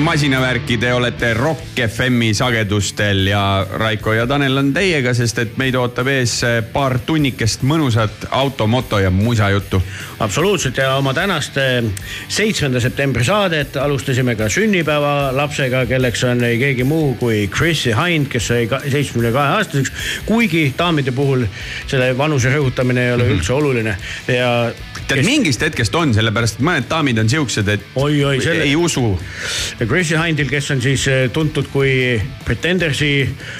masinavärki, te olete Rock FM-i sagedustel ja Raiko ja Tanel on teiega, sest et meid ootab ees paar tunnikest mõnusat auto, moto ja musajuttu. absoluutselt ja oma tänast seitsmenda septembri saadet alustasime ka sünnipäevalapsega, kelleks on ei keegi muu kui Chrissy Hind, kes sai seitsmekümne kahe aastaseks. kuigi daamide puhul selle vanuse rõhutamine ei ole mm -hmm. üldse oluline ja tead, mingist hetkest on, sellepärast et mõned daamid on siuksed, et oi, oi, selle... ei usu. Chrissy Hindil, kes on siis äh, tuntud kui Pretendersi,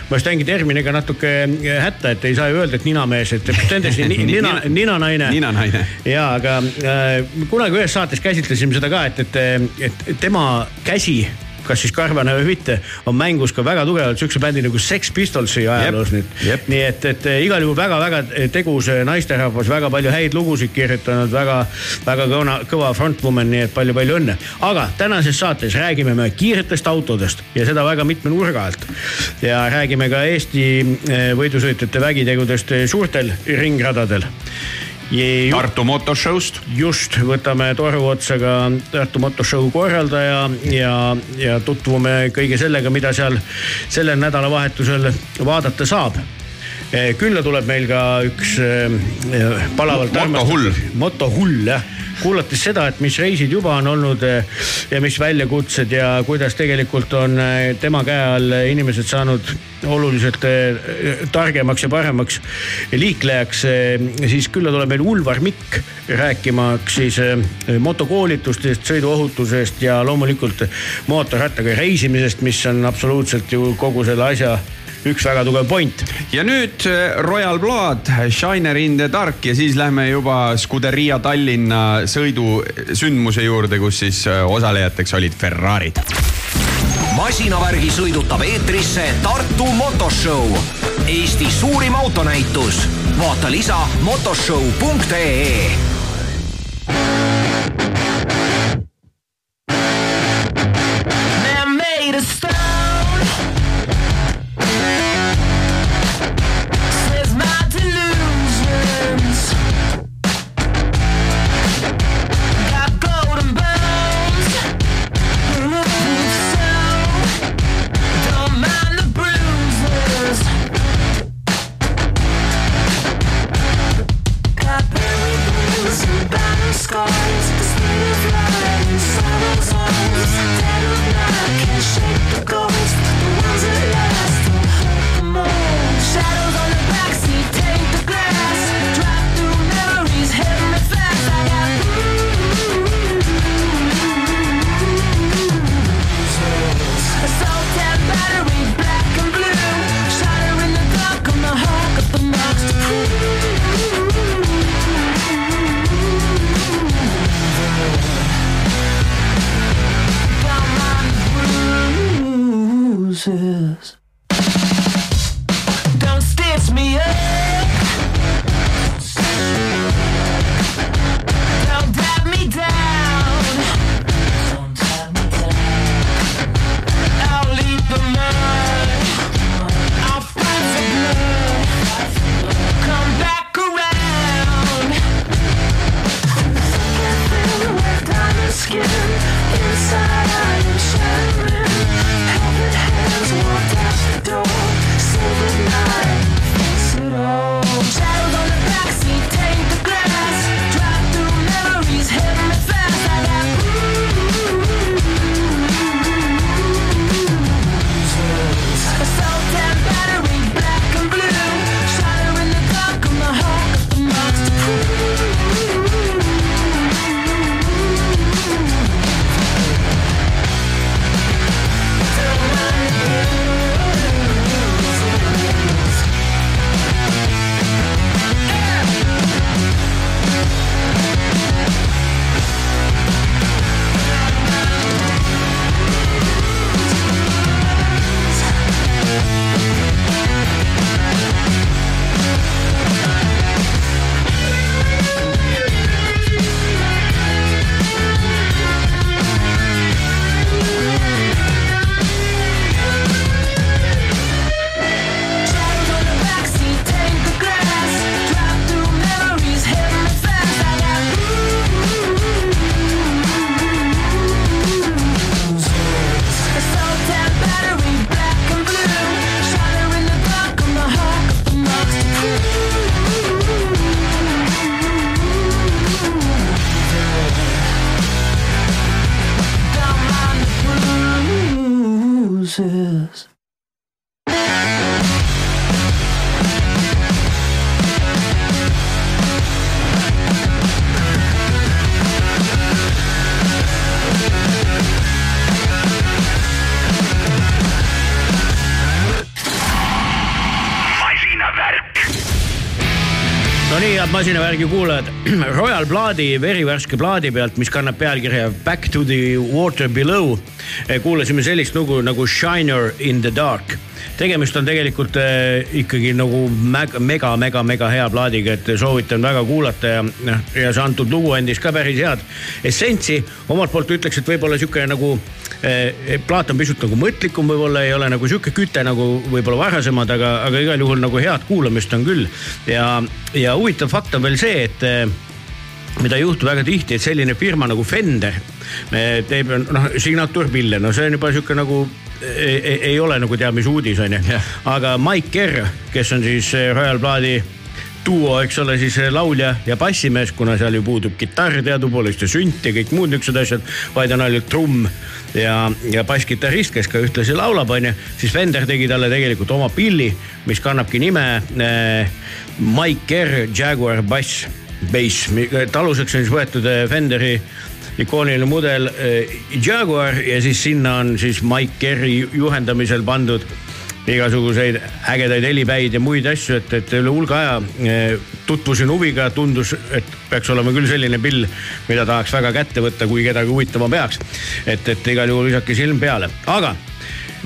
ma just tängi terminiga natuke äh, hätta, et ei saa ju öelda, et ninamees, et Pretendersi nina, ninanaine. ninanaine. ja, aga äh, kunagi ühes saates käsitlesime seda ka, et, et, et tema käsi kas siis karvane või mitte, on mängus ka väga tugevalt sihukese bändi nagu Sex Pistolsi ajaloos nüüd. nii et, et igal juhul väga-väga tegus naisterahvas, väga palju häid lugusid kirjutanud, väga, väga kõva, kõva frontwoman, nii et palju-palju õnne. aga tänases saates räägime me kiiretest autodest ja seda väga mitme nurga alt. ja räägime ka Eesti eh, võidusõitjate vägitegudest suurtel ringradadel Tartu motoshow'st. just, võtame toru otsa ka Tartu motoshow korraldaja ja, ja tutvume kõige sellega, mida seal sellel nädalavahetusel vaadata saab külla tuleb meil ka üks eh, palavalt motohull. motohull jah kuulates seda, et mis reisid juba on olnud eh, ja mis väljakutsed ja kuidas tegelikult on eh, tema käe all inimesed saanud oluliselt eh, targemaks ja paremaks liiklejaks, siis külla tuleb meil Ulvar Mikk rääkimaks siis motokoolitustest, sõiduohutusest ja loomulikult mootorrattaga reisimisest, mis on absoluutselt ju kogu selle asja üks väga tugev point. ja nüüd äh, Royal Blood, Shiner in the dark ja siis lähme juba Scuderia Tallinna sõidusündmuse juurde, kus siis äh, osalejateks olid Ferrari'd. masinavärgi sõidutab eetrisse Tartu Motoshow, Eesti suurim autonäitus. vaata lisa motoshow.ee masinavärgi kuulajad. Royal plaadi, verivärske plaadi pealt, mis kannab pealkirja Back to the water below, eh, kuulasime sellist lugu nagu Shiner in the dark. tegemist on tegelikult äh, ikkagi nagu mega, mega, mega, hea plaadiga, et soovitan väga kuulata ja noh, ja see antud lugu andis ka päris head essentsi. omalt poolt ütleks, et võib-olla sihuke nagu plaat on pisut nagu mõtlikum, võib-olla ei ole nagu sihuke küte nagu võib-olla varasemad, aga, aga igal juhul nagu head kuulamist on küll. ja, ja huvitav fakt on veel see, et eh, mida juhtub väga tihti, et selline firma nagu Fender teeb noh signatuurpille, no see on juba sihuke nagu ei, ei, ole nagu teab mis uudis on ju aga Mike Kerr, kes on siis eh, Royal Bloodi duo, eks ole, siis eh, laulja ja bassimees, kuna seal ju puudub kitarr teadupoolest ja sünt ja kõik muud niisugused asjad, vaid on ainult trumm ja, ja basskitarrist, kes ka ühtlasi laulab, onju, siis Fender tegi talle tegelikult oma pilli, mis kannabki nime äh, Mike Kerr Jaguar Bass, Bass, aluseks on siis võetud Fenderi ikooniline mudel äh, Jaguar ja siis sinna on siis Mike Kerri juhendamisel pandud igasuguseid ägedaid helipäid ja muid asju, et, et üle hulga aja äh, tutvusin huviga, tundus, et peaks olema küll selline pill, mida tahaks väga kätte võtta, kui kedagi huvitama peaks. et, et igal juhul visake silm peale, aga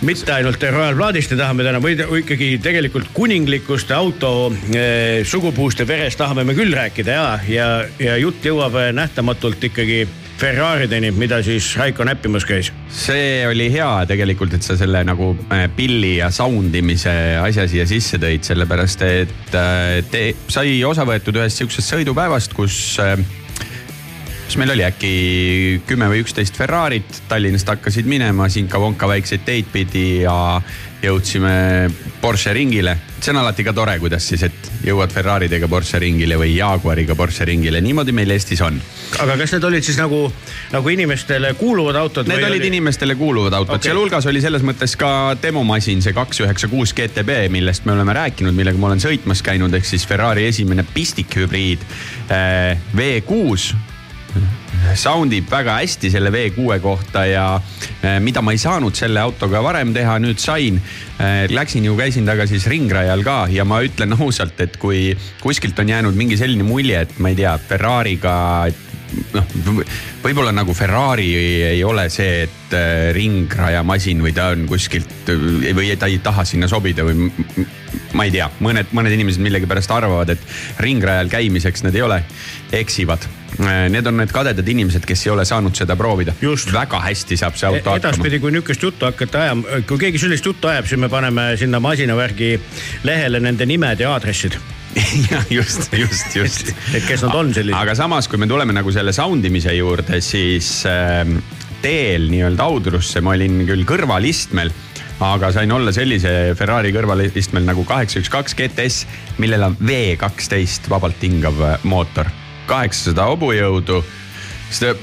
mitte ainult Royal Bloodist ei taha me täna, vaid ikkagi tegelikult kuninglikust auto eh, sugupuust ja verest tahame me küll rääkida ja, ja, ja jutt jõuab eh, nähtamatult ikkagi Ferrarideni, mida siis Raiko näppimas käis. see oli hea tegelikult, et sa selle nagu eh, pilli ja sound imise asja siia sisse tõid, sellepärast et eh, te, sai osa võetud ühest sihukesest sõidupäevast, kus mis meil oli äkki kümme või üksteist Ferrarit Tallinnast hakkasid minema sinka-vonka väikseid teid pidi ja jõudsime Porsche ringile. see on alati ka tore, kuidas siis, et jõuad Ferraridega Porsche ringile või Jaguariga Porsche ringile, niimoodi meil Eestis on. aga kas need olid siis nagu, nagu inimestele kuuluvad autod? Need olid oli... inimestele kuuluvad autod okay., sealhulgas oli selles mõttes ka demomasin, see kaks üheksa kuus GTB, millest me oleme rääkinud, millega ma olen sõitmas käinud, ehk siis Ferrari esimene pistikhübriid äh, V6 sound ib väga hästi selle V6 kohta ja eh, mida ma ei saanud selle autoga varem teha, nüüd sain. Eh, läksin ju, käisin taga siis ringrajal ka ja ma ütlen ausalt, et kui kuskilt on jäänud mingi selline mulje, et ma ei tea, Ferrari'ga, noh, võib-olla nagu Ferrari ei ole see, et eh, ringrajamasin või ta on kuskilt või ta ei taha sinna sobida või ma ei tea, mõned, mõned inimesed millegipärast arvavad, et ringrajal käimiseks need ei ole, eksivad. Need on need kadedad inimesed, kes ei ole saanud seda proovida. väga hästi saab see auto e-, hakkama. edaspidi, kui niisugust juttu hakata ajama, kui keegi sellist juttu ajab, siis me paneme sinna masinavärgi lehele nende nimed ja aadressid jah, just, just, just. et kes nad on sellised. aga samas, kui me tuleme nagu selle sound imise juurde, siis äh, teel nii-öelda Audrusse ma olin küll kõrvalistmel aga sain olla sellise Ferrari kõrvalistmel nagu kaheksa üks kaks GTS, millel on V kaksteist vabalt hingav mootor, kaheksasada hobujõudu seda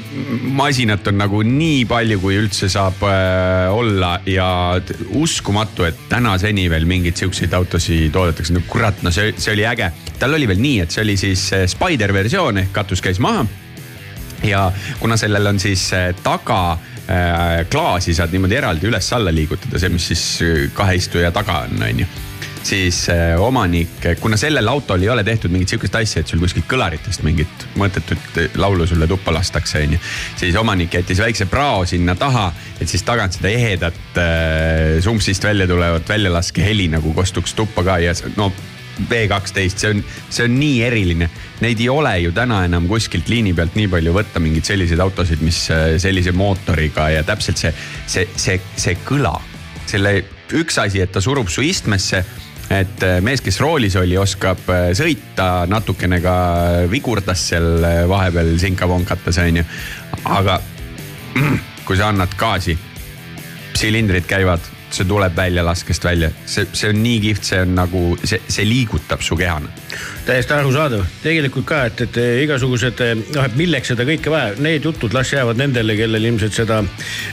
masinat on nagu nii palju, kui üldse saab äh, olla ja uskumatu, et tänaseni veel mingeid siukseid autosid toodetakse, no kurat, no see, see oli äge. tal oli veel nii, et see oli siis äh, Spider versioon ehk katus käis maha. ja kuna sellel on siis äh, taga Äh, klaasi saad niimoodi eraldi üles-alla liigutada, see, mis siis äh, kahe istuja taga on, on ju siis äh, omanik, kuna sellel autol ei ole tehtud mingit sihukest asja, et sul kuskilt kõlaritest mingit mõttetut laulu sulle tuppa lastakse, onju. siis omanik jättis väikse prao sinna taha, et siis tagant seda ehedat äh, sumpsist välja tulevat väljalaskeheli nagu kostuks tuppa ka ja no V12, see on, see on nii eriline. Neid ei ole ju täna enam kuskilt liini pealt nii palju võtta, mingeid selliseid autosid, mis sellise mootoriga ja täpselt see, see, see, see kõla. selle üks asi, et ta surub su istmesse et äh, mees, kes roolis oli, oskab äh, sõita, natukene ka vigurdas seal vahepeal sinka-vonkatas, onju. aga kui sa annad gaasi, silindrid käivad see tuleb väljalaskest välja, see, see on nii kihvt, see on nagu see, see liigutab su keha. täiesti arusaadav, tegelikult ka, et, et igasugused noh, et milleks seda kõike vaja, need jutud las jäävad nendele, kellel ilmselt seda.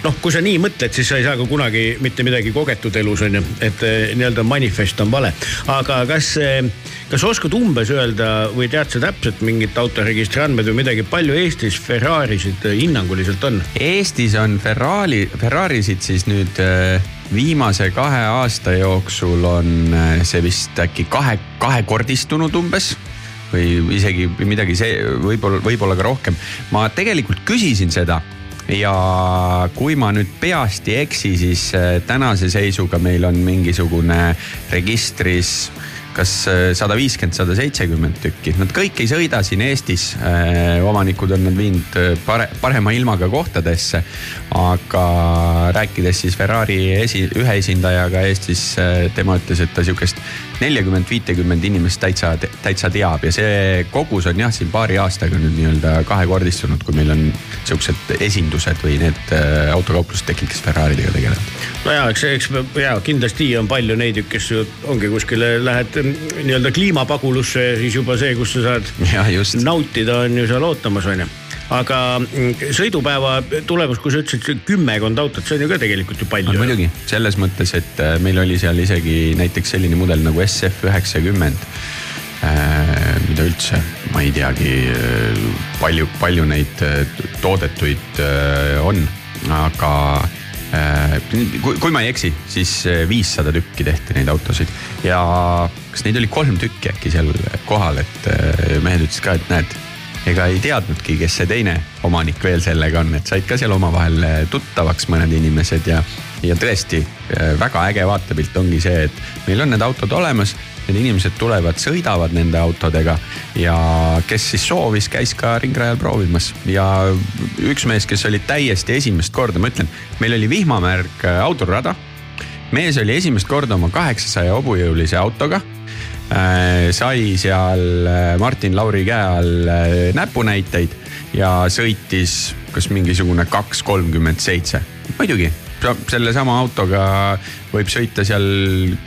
noh, kui sa nii mõtled, siis sa ei saa ka kunagi mitte midagi kogetud elus on ju, et eh, nii-öelda manifest on vale, aga kas eh, kas oskad umbes öelda või tead sa täpselt mingit autoregistri andmed või midagi, palju Eestis Ferrarisid hinnanguliselt on? Eestis on Ferrari, Ferrarisid siis nüüd äh viimase kahe aasta jooksul on äh, see vist äkki kahe, kahekordistunud umbes või isegi midagi see võib-olla, võib-olla ka rohkem. ma tegelikult küsisin seda ja kui ma nüüd peast ei eksi, siis äh, tänase seisuga meil on mingisugune registris kas äh, sada viiskümmend, sada seitsekümmend tükki, nad kõik ei sõida siin Eestis. Äh, omanikud on nad viinud pare-, parema ilmaga kohtadesse. aga rääkides siis Ferrari esi-, ühe esindajaga Eestis, tema ütles, et ta sihukest neljakümmend, viitekümmend inimest täitsa, täitsa teab ja see kogus on jah, siin paari aastaga nüüd nii-öelda kahekordistunud, kui meil on siuksed esindused või need autokauplused tekkinud, kes Ferraridega tegelevad. no ja, eks, eks ja kindlasti on palju neid, kes ongi kuskile lähed nii-öelda kliimapagulusse siis juba see, kus sa saad nautida, on ju seal ootamas, on ju. Aga mm, sõidupäeva tulemus, kui sa ütlesid kümmekond autot, see on ju ka tegelikult ju palju. muidugi, selles mõttes, et äh, meil oli seal isegi näiteks selline mudel nagu SF üheksakümmend äh, mida üldse, ma ei teagi, äh, palju, palju neid toodetuid on, aga kui, kui ma ei eksi, siis viissada tükki tehti neid autosid. Ja kas neid oli kolm tükki äkki seal kohal, et mehed ütlesid ka, et näed ega ei teadnudki, kes see teine omanik veel sellega on, et said ka seal omavahel eh, tuttavaks mõned inimesed ja, ja tõesti eh, väga äge vaatepilt ongi see, et meil on need autod olemas. Need inimesed tulevad, sõidavad nende autodega ja kes siis soovis, käis ka ringrajal proovimas ja üks mees, kes oli täiesti esimest korda, ma ütlen, meil oli vihmamärk autorada. mees oli esimest korda oma kaheksasaja hobujõulise autoga Äh, sai seal äh, Martin Lauri käe all äh, näpunäiteid ja sõitis kas mingisugune kaks kolmkümmend seitse. muidugi, sellesama autoga võib sõita seal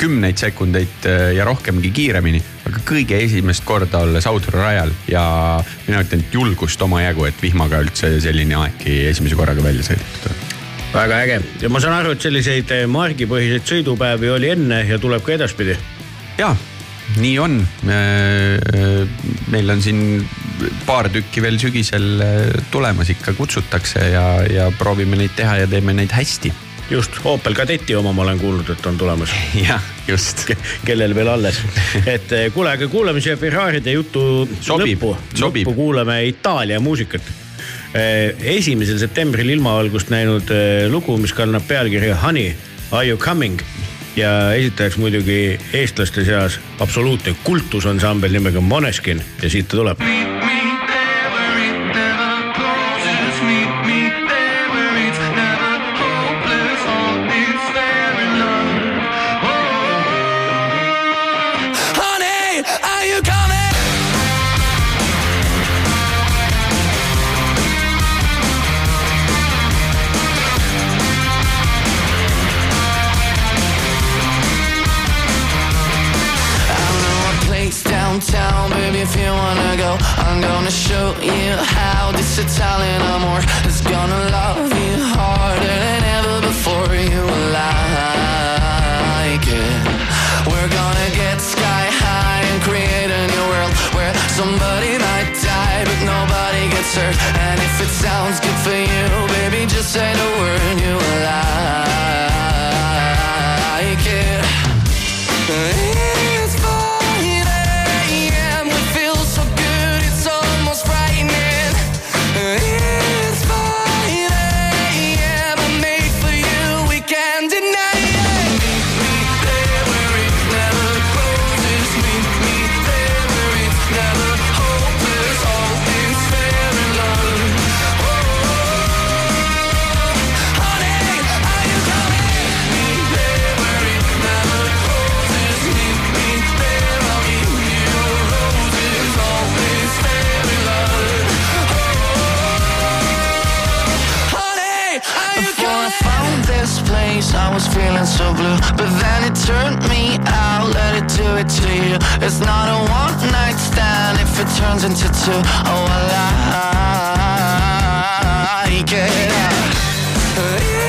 kümneid sekundeid ja rohkemgi kiiremini, aga kõige esimest korda olles autorajal ja mina ütlen, et julgust omajagu, et vihmaga üldse selline aegki esimese korraga välja sõidetud väga äge ja ma saan aru, et selliseid margipõhiseid sõidupäevi oli enne ja tuleb ka edaspidi. ja nii on. meil on siin paar tükki veel sügisel äh, tulemas ikka kutsutakse ja, ja proovime neid teha ja teeme neid hästi just, Opel Kadeti oma ma olen kuulnud, et on tulemas. jah, just Ke. kellel veel alles, et äh, kuule, aga kuulame siia Ferraride jutu sobib, lõppu. lõppu kuulame Itaalia muusikat. Äh, esimesel septembril ilmavalgust näinud lugu, mis kannab pealkirja Honey, are you coming? Ja esitajaks muidugi eestlaste seas absoluutne kultusansambel nimega Moneskin ja siit ta tuleb say the It's not a one night stand. If it turns into two Oh, I like it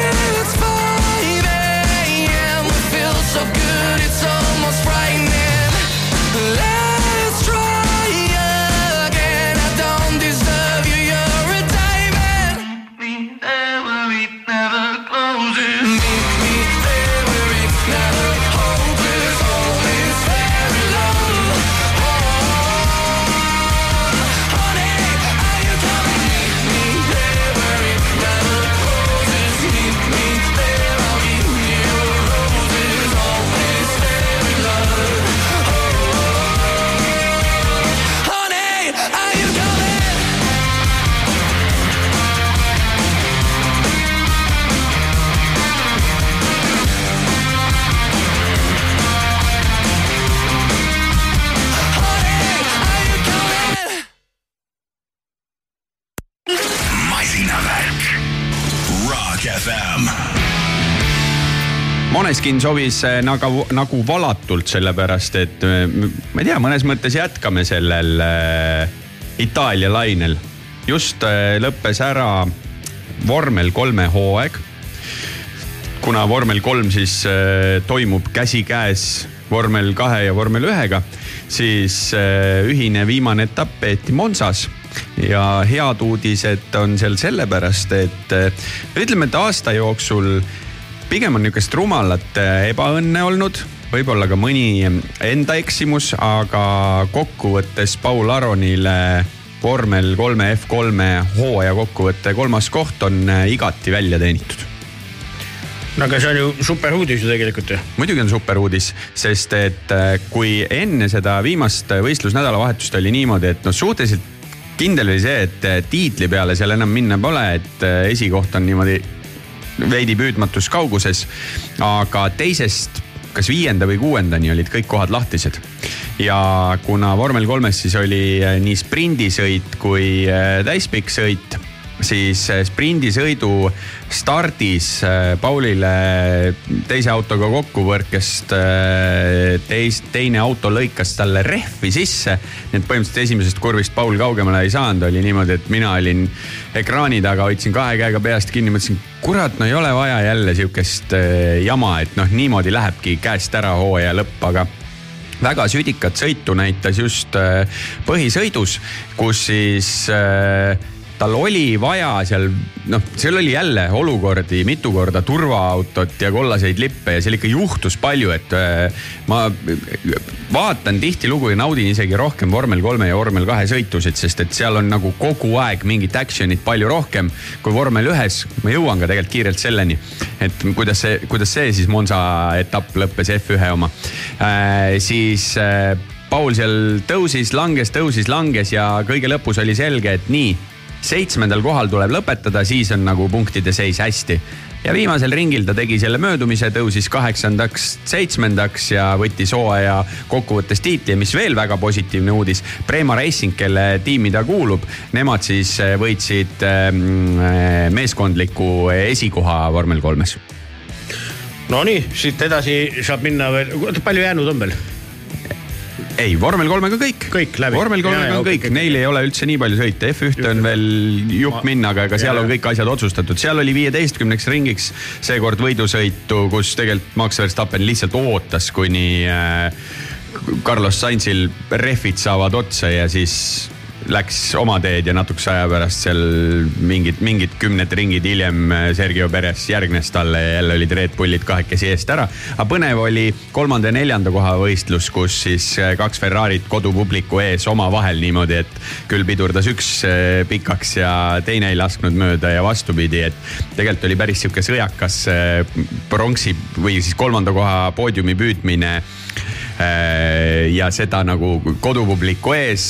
Moneskin sobis nagu, nagu valatult, sellepärast et ma ei tea, mõnes mõttes jätkame sellel äh, Itaalia lainel. just äh, lõppes ära vormel kolme hooaeg. kuna vormel kolm siis äh, toimub käsikäes vormel kahe ja vormel ühega, siis äh, ühine viimane etapp peeti Monsas ja head uudised on seal sellepärast, et äh, ütleme, et aasta jooksul pigem on nihukest rumalat äh, ebaõnne olnud, võib-olla ka mõni enda eksimus, aga kokkuvõttes Paul Aronile vormel kolme F3 hooaja kokkuvõtte kolmas koht on äh, igati välja teenitud no aga see on ju super uudis ju tegelikult ju. muidugi on super uudis, sest et äh, kui enne seda viimast võistlusnädalavahetust oli niimoodi, et noh, suhteliselt kindel oli see, et tiitli peale seal enam minna pole, et esikoht on niimoodi veidi püüdmatus kauguses. aga teisest, kas viienda või kuuendani olid kõik kohad lahtised. ja kuna vormel kolmes siis oli eh, nii sprindisõit kui eh, täispikk sõit siis eh, sprindisõidu stardis eh, Paulile teise autoga kokkupõrkest eh, teist, teine auto lõikas talle rehvi sisse. nii et põhimõtteliselt esimesest kurvist Paul kaugemale ei saanud, oli niimoodi, et mina olin ekraani taga, hoidsin kahe käega peast kinni, mõtlesin, kurat, no ei ole vaja jälle sihukest jama, et noh, niimoodi lähebki käest ära hooaja lõpp, aga väga südikat sõitu näitas just põhisõidus, kus siis tal oli vaja seal, noh, seal oli jälle olukordi mitu korda turvaautot ja kollaseid lippe ja seal ikka juhtus palju, et äh, ma vaatan tihtilugu ja naudin isegi rohkem vormel kolme ja vormel kahe sõitusid, sest et seal on nagu kogu aeg mingit action'it palju rohkem kui vormel ühes. ma jõuan ka tegelikult kiirelt selleni, et kuidas see, kuidas see siis Monza etapp lõppes F1 oma äh,. siis äh, Paul seal tõusis, langes, tõusis, langes ja kõige lõpus oli selge, et nii seitsmendal kohal tuleb lõpetada, siis on nagu punktide seis hästi. ja viimasel ringil ta tegi selle möödumise, tõusis kaheksandaks, seitsmendaks ja võttis hooaja kokkuvõttes tiitli, mis veel väga positiivne uudis. Prema Racing, kelle tiimi ta kuulub, nemad siis eh, võitsid ehm, eh, meeskondliku esikoha vormel kolmes. Nonii, siit edasi saab minna veel, palju jäänud on veel? Ei, vormel kolmega kõik. kõik läbi. vormel kolmega on kõik, neil ei ole üldse nii palju sõite, F1 on veel jupp minna, aga ega seal on kõik asjad otsustatud, seal oli viieteistkümneks ringiks seekord võidusõitu, kus tegelikult Max Verstappen lihtsalt ootas, kuni äh, Carlos Sainzil rehvid saavad otsa ja siis läks oma teed ja natukese aja pärast seal mingid, mingid kümned ringid hiljem äh, Sergio Perez järgnes talle ja jälle olid Red Bullid kahekesi eest ära. aga põnev oli kolmanda ja neljanda koha võistlus, kus siis äh, kaks Ferrarit kodupubliku ees omavahel niimoodi, et küll pidurdas üks äh, pikaks ja teine ei lasknud mööda ja vastupidi, et tegelikult oli päris sihuke sõjakas pronksi või siis kolmanda koha poodiumi püüdmine ja seda nagu kodupubliku ees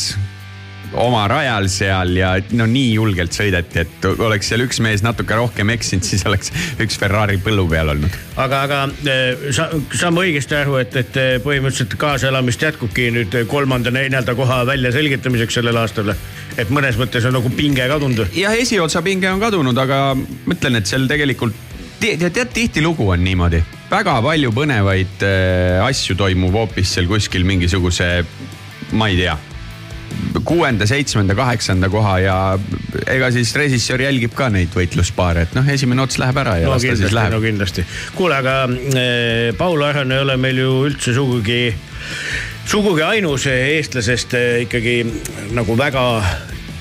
oma rajal seal ja no nii julgelt sõideti, et oleks seal üks mees natuke rohkem eksinud, siis oleks üks Ferrari põllu peal olnud. aga, aga eh, sa, saame õigesti aru, et, et eh, põhimõtteliselt kaasaelamist jätkubki nüüd kolmanda-neljanda koha väljaselgitamiseks sellel aastal? et mõnes mõttes on nagu pinge kadunud? jah, esiotsa pinge on kadunud, aga ma ütlen, et seal tegelikult tead, tead tihtilugu on niimoodi, väga palju põnevaid äh, asju toimub hoopis seal kuskil mingisuguse, ma ei tea kuuenda, seitsmenda, kaheksanda koha ja ega siis režissöör jälgib ka neid võitluspaare, et noh, esimene ots läheb ära ja no, las ta siis läheb. no kindlasti. kuule, aga äh, Paul Aran ei ole meil ju üldse sugugi, sugugi ainus eestlasest äh, ikkagi nagu väga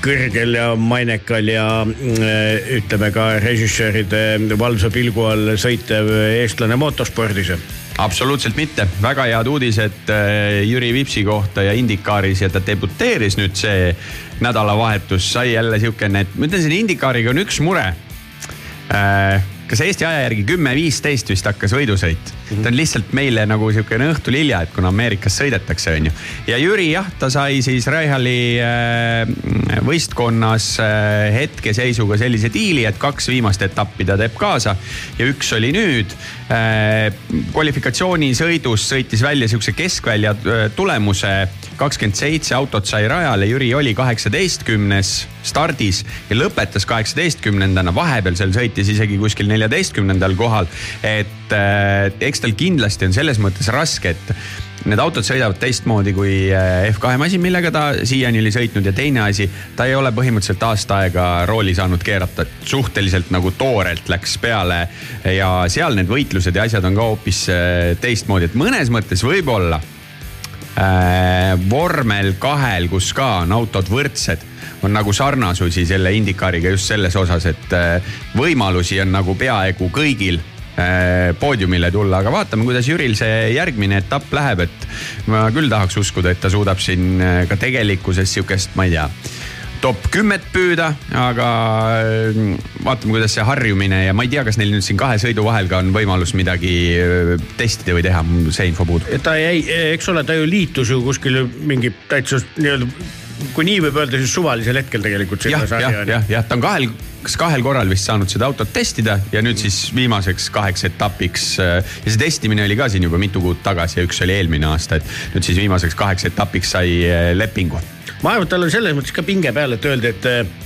kõrgel ja mainekal ja äh, ütleme ka režissööride valvsa pilgu all sõitev eestlane motospordis absoluutselt mitte, väga head uudised äh, Jüri Vipsi kohta ja Indikaaris ja ta debuteeris nüüd see nädalavahetus, sai jälle siukene, ma ütlen, selle Indikaariga on üks mure. Äh, kas Eesti aja järgi kümme, viisteist vist hakkas võidusõit. ta on lihtsalt meile nagu sihukene õhtulilja, et kuna Ameerikas sõidetakse, onju. ja Jüri jah, ta sai siis Raihali äh, võistkonnas äh, hetkeseisuga sellise diili, et kaks viimast etappi ta teeb kaasa ja üks oli nüüd. Äh, kvalifikatsioonisõidus sõitis välja sihukese keskvälja tulemuse kakskümmend seitse autot sai rajale, Jüri oli kaheksateistkümnes stardis ja lõpetas kaheksateistkümnendana, vahepeal seal sõitis isegi kuskil neljateistkümnendal kohal. et äh, eks tal kindlasti on selles mõttes raske, et need autod sõidavad teistmoodi kui äh, F2 masin, millega ta siiani oli sõitnud ja teine asi, ta ei ole põhimõtteliselt aasta aega rooli saanud keerata, suhteliselt nagu toorelt läks peale. ja seal need võitlused ja asjad on ka hoopis äh, teistmoodi, et mõnes mõttes võib-olla äh, vormel kahel, kus ka on autod võrdsed on nagu sarnasusi selle Indikaariga just selles osas, et äh, võimalusi on nagu peaaegu kõigil Äh, poodiumile tulla, aga vaatame, kuidas Jüril see järgmine etapp läheb, et ma küll tahaks uskuda, et ta suudab siin äh, ka tegelikkuses sihukest, ma ei tea top kümmet püüda, aga vaatame, kuidas see harjumine ja ma ei tea, kas neil nüüd siin kahe sõidu vahel ka on võimalus midagi testida või teha, see info puudub. ta jäi, eks ole, ta ju liitus ju kuskil mingi täitsa nii-öelda kui nii võib öelda, siis suvalisel hetkel tegelikult. jah, jah, jah, jah, ta on kahel, kas kahel korral vist saanud seda autot testida ja nüüd siis viimaseks kaheks etapiks. Äh, ja see testimine oli ka siin juba mitu kuud tagasi ja üks oli eelmine aasta, et nüüd siis viimaseks kaheks etapiks sai äh, lepingu. ma arvan, et tal on selles mõttes ka pinge peal, et öeldi, et äh,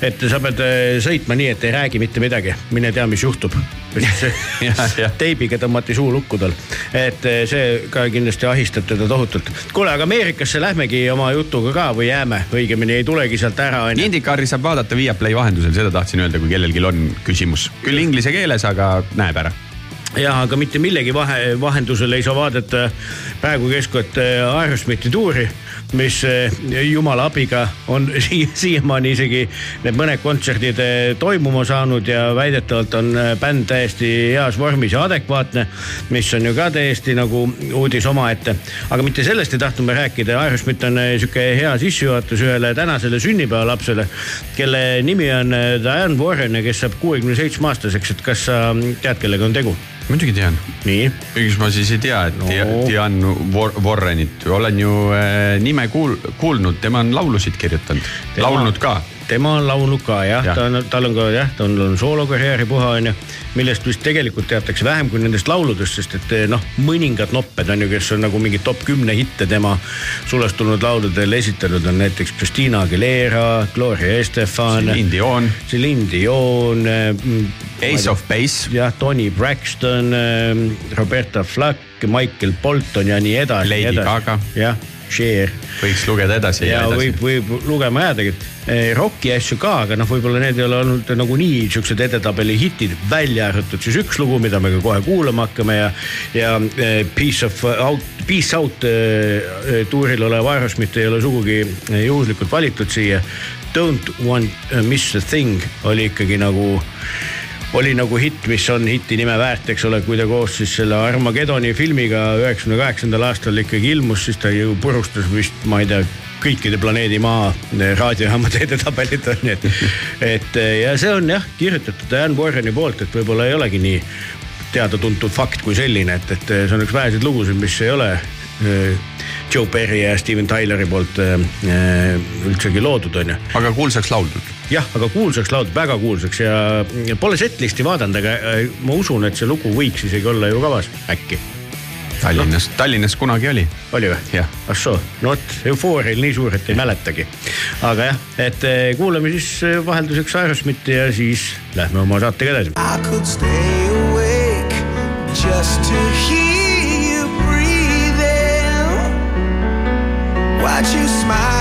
et sa pead sõitma nii, et ei räägi mitte midagi, mine tea, mis juhtub. teibiga tõmmati suu lukku tal, et äh, see ka kindlasti ahistab teda tohutult. kuule, aga Ameerikasse lähmegi oma jutuga ka või jääme, õigemini ei tulegi sealt ära. Indikaari saab vaadata Viaplay vahendusel, seda tahtsin öelda, kui kellelgi on küsimus, küll inglise keeles, aga näeb ära jah, aga mitte millegi vahe, vahendusel ei saa vaadata praegu keskvõtt Aerosmithi tuuri mis eh, jumala abiga on siiamaani isegi need mõned kontserdid eh, toimuma saanud ja väidetavalt on bänd täiesti heas vormis ja adekvaatne. mis on ju ka täiesti nagu uudis omaette, aga mitte sellest ei tahtnud me rääkida, Aerosmith on sihuke hea sissejuhatus ühele tänasele sünnipäevalapsele, kelle nimi on Diane Warren ja kes saab kuuekümne seitsme aastaseks, et kas sa tead, kellega on tegu? Muidugi tean. nii? miks ma siis ei tea, et no. Diane Warrenit, olen ju äh, nime kuul-, kuulnud, tema on laulusid kirjutanud, laulnud ka tema on laulnud ka jah ja., ta on, tal on ka jah, tal on soolokarjääri puha onju, millest vist tegelikult teatakse vähem kui nendest lauludest, sest et noh, mõningad nopped on ju, kes on nagu mingi top kümne hitte tema sulest tulnud lauludel esitanud on näiteks Christina Aguilera, Gloria Estefan. Celine Dion. Celine Dion. Äh, Ace of Base. jah, Tony Braxton, äh, Roberta Flack, Michael Bolton ja nii edasi. Lady Gaga. jah Cher. võiks lugeda edasi ja, edasi. võib, võib lugema jäädagi. Eh, Rocki asju ka, aga noh, võib-olla need ei ole olnud nagunii siuksed edetabeli hitid, välja arvatud siis üks lugu, mida me ka kohe kuulama hakkame ja, ja eh, Peace of Out, Peace Out äh, tuuril olev Aerosmith ei ole sugugi juhuslikult valitud siia. Don't want miss a thing oli ikkagi nagu oli nagu hitt, mis on hiti nime väärt, eks ole, kui ta koos siis selle Armageddoni filmiga üheksakümne kaheksandal aastal ikkagi ilmus, siis ta ju purustas vist, ma ei tea, kõikide planeedi maa raadiojaamade edetabelid on nii, et, et ja see on jah kirjutatud Dan Warreni poolt, et võib-olla ei olegi nii teada-tuntud fakt kui selline, et, et see on üks väheseid lugusid, mis ei ole Joe Perry ja Steven Tyleri poolt üldsegi loodud, on ju. aga kuulsaks lauldud. Jah, aga kuulsaks lauldud, väga kuulsaks ja pole setlist'i vaadanud, aga äh, ma usun, et see lugu võiks isegi olla ju kavas, äkki. Tallinnas no., Tallinnas kunagi oli. oli või? ah soo, no vot, eufooria oli nii suur, et ei mäletagi. aga jah, et äh, kuulame siis äh, vahelduseks Aerosmithi ja siis lähme oma saatega edasi. I could stay awake just to hear watch you smile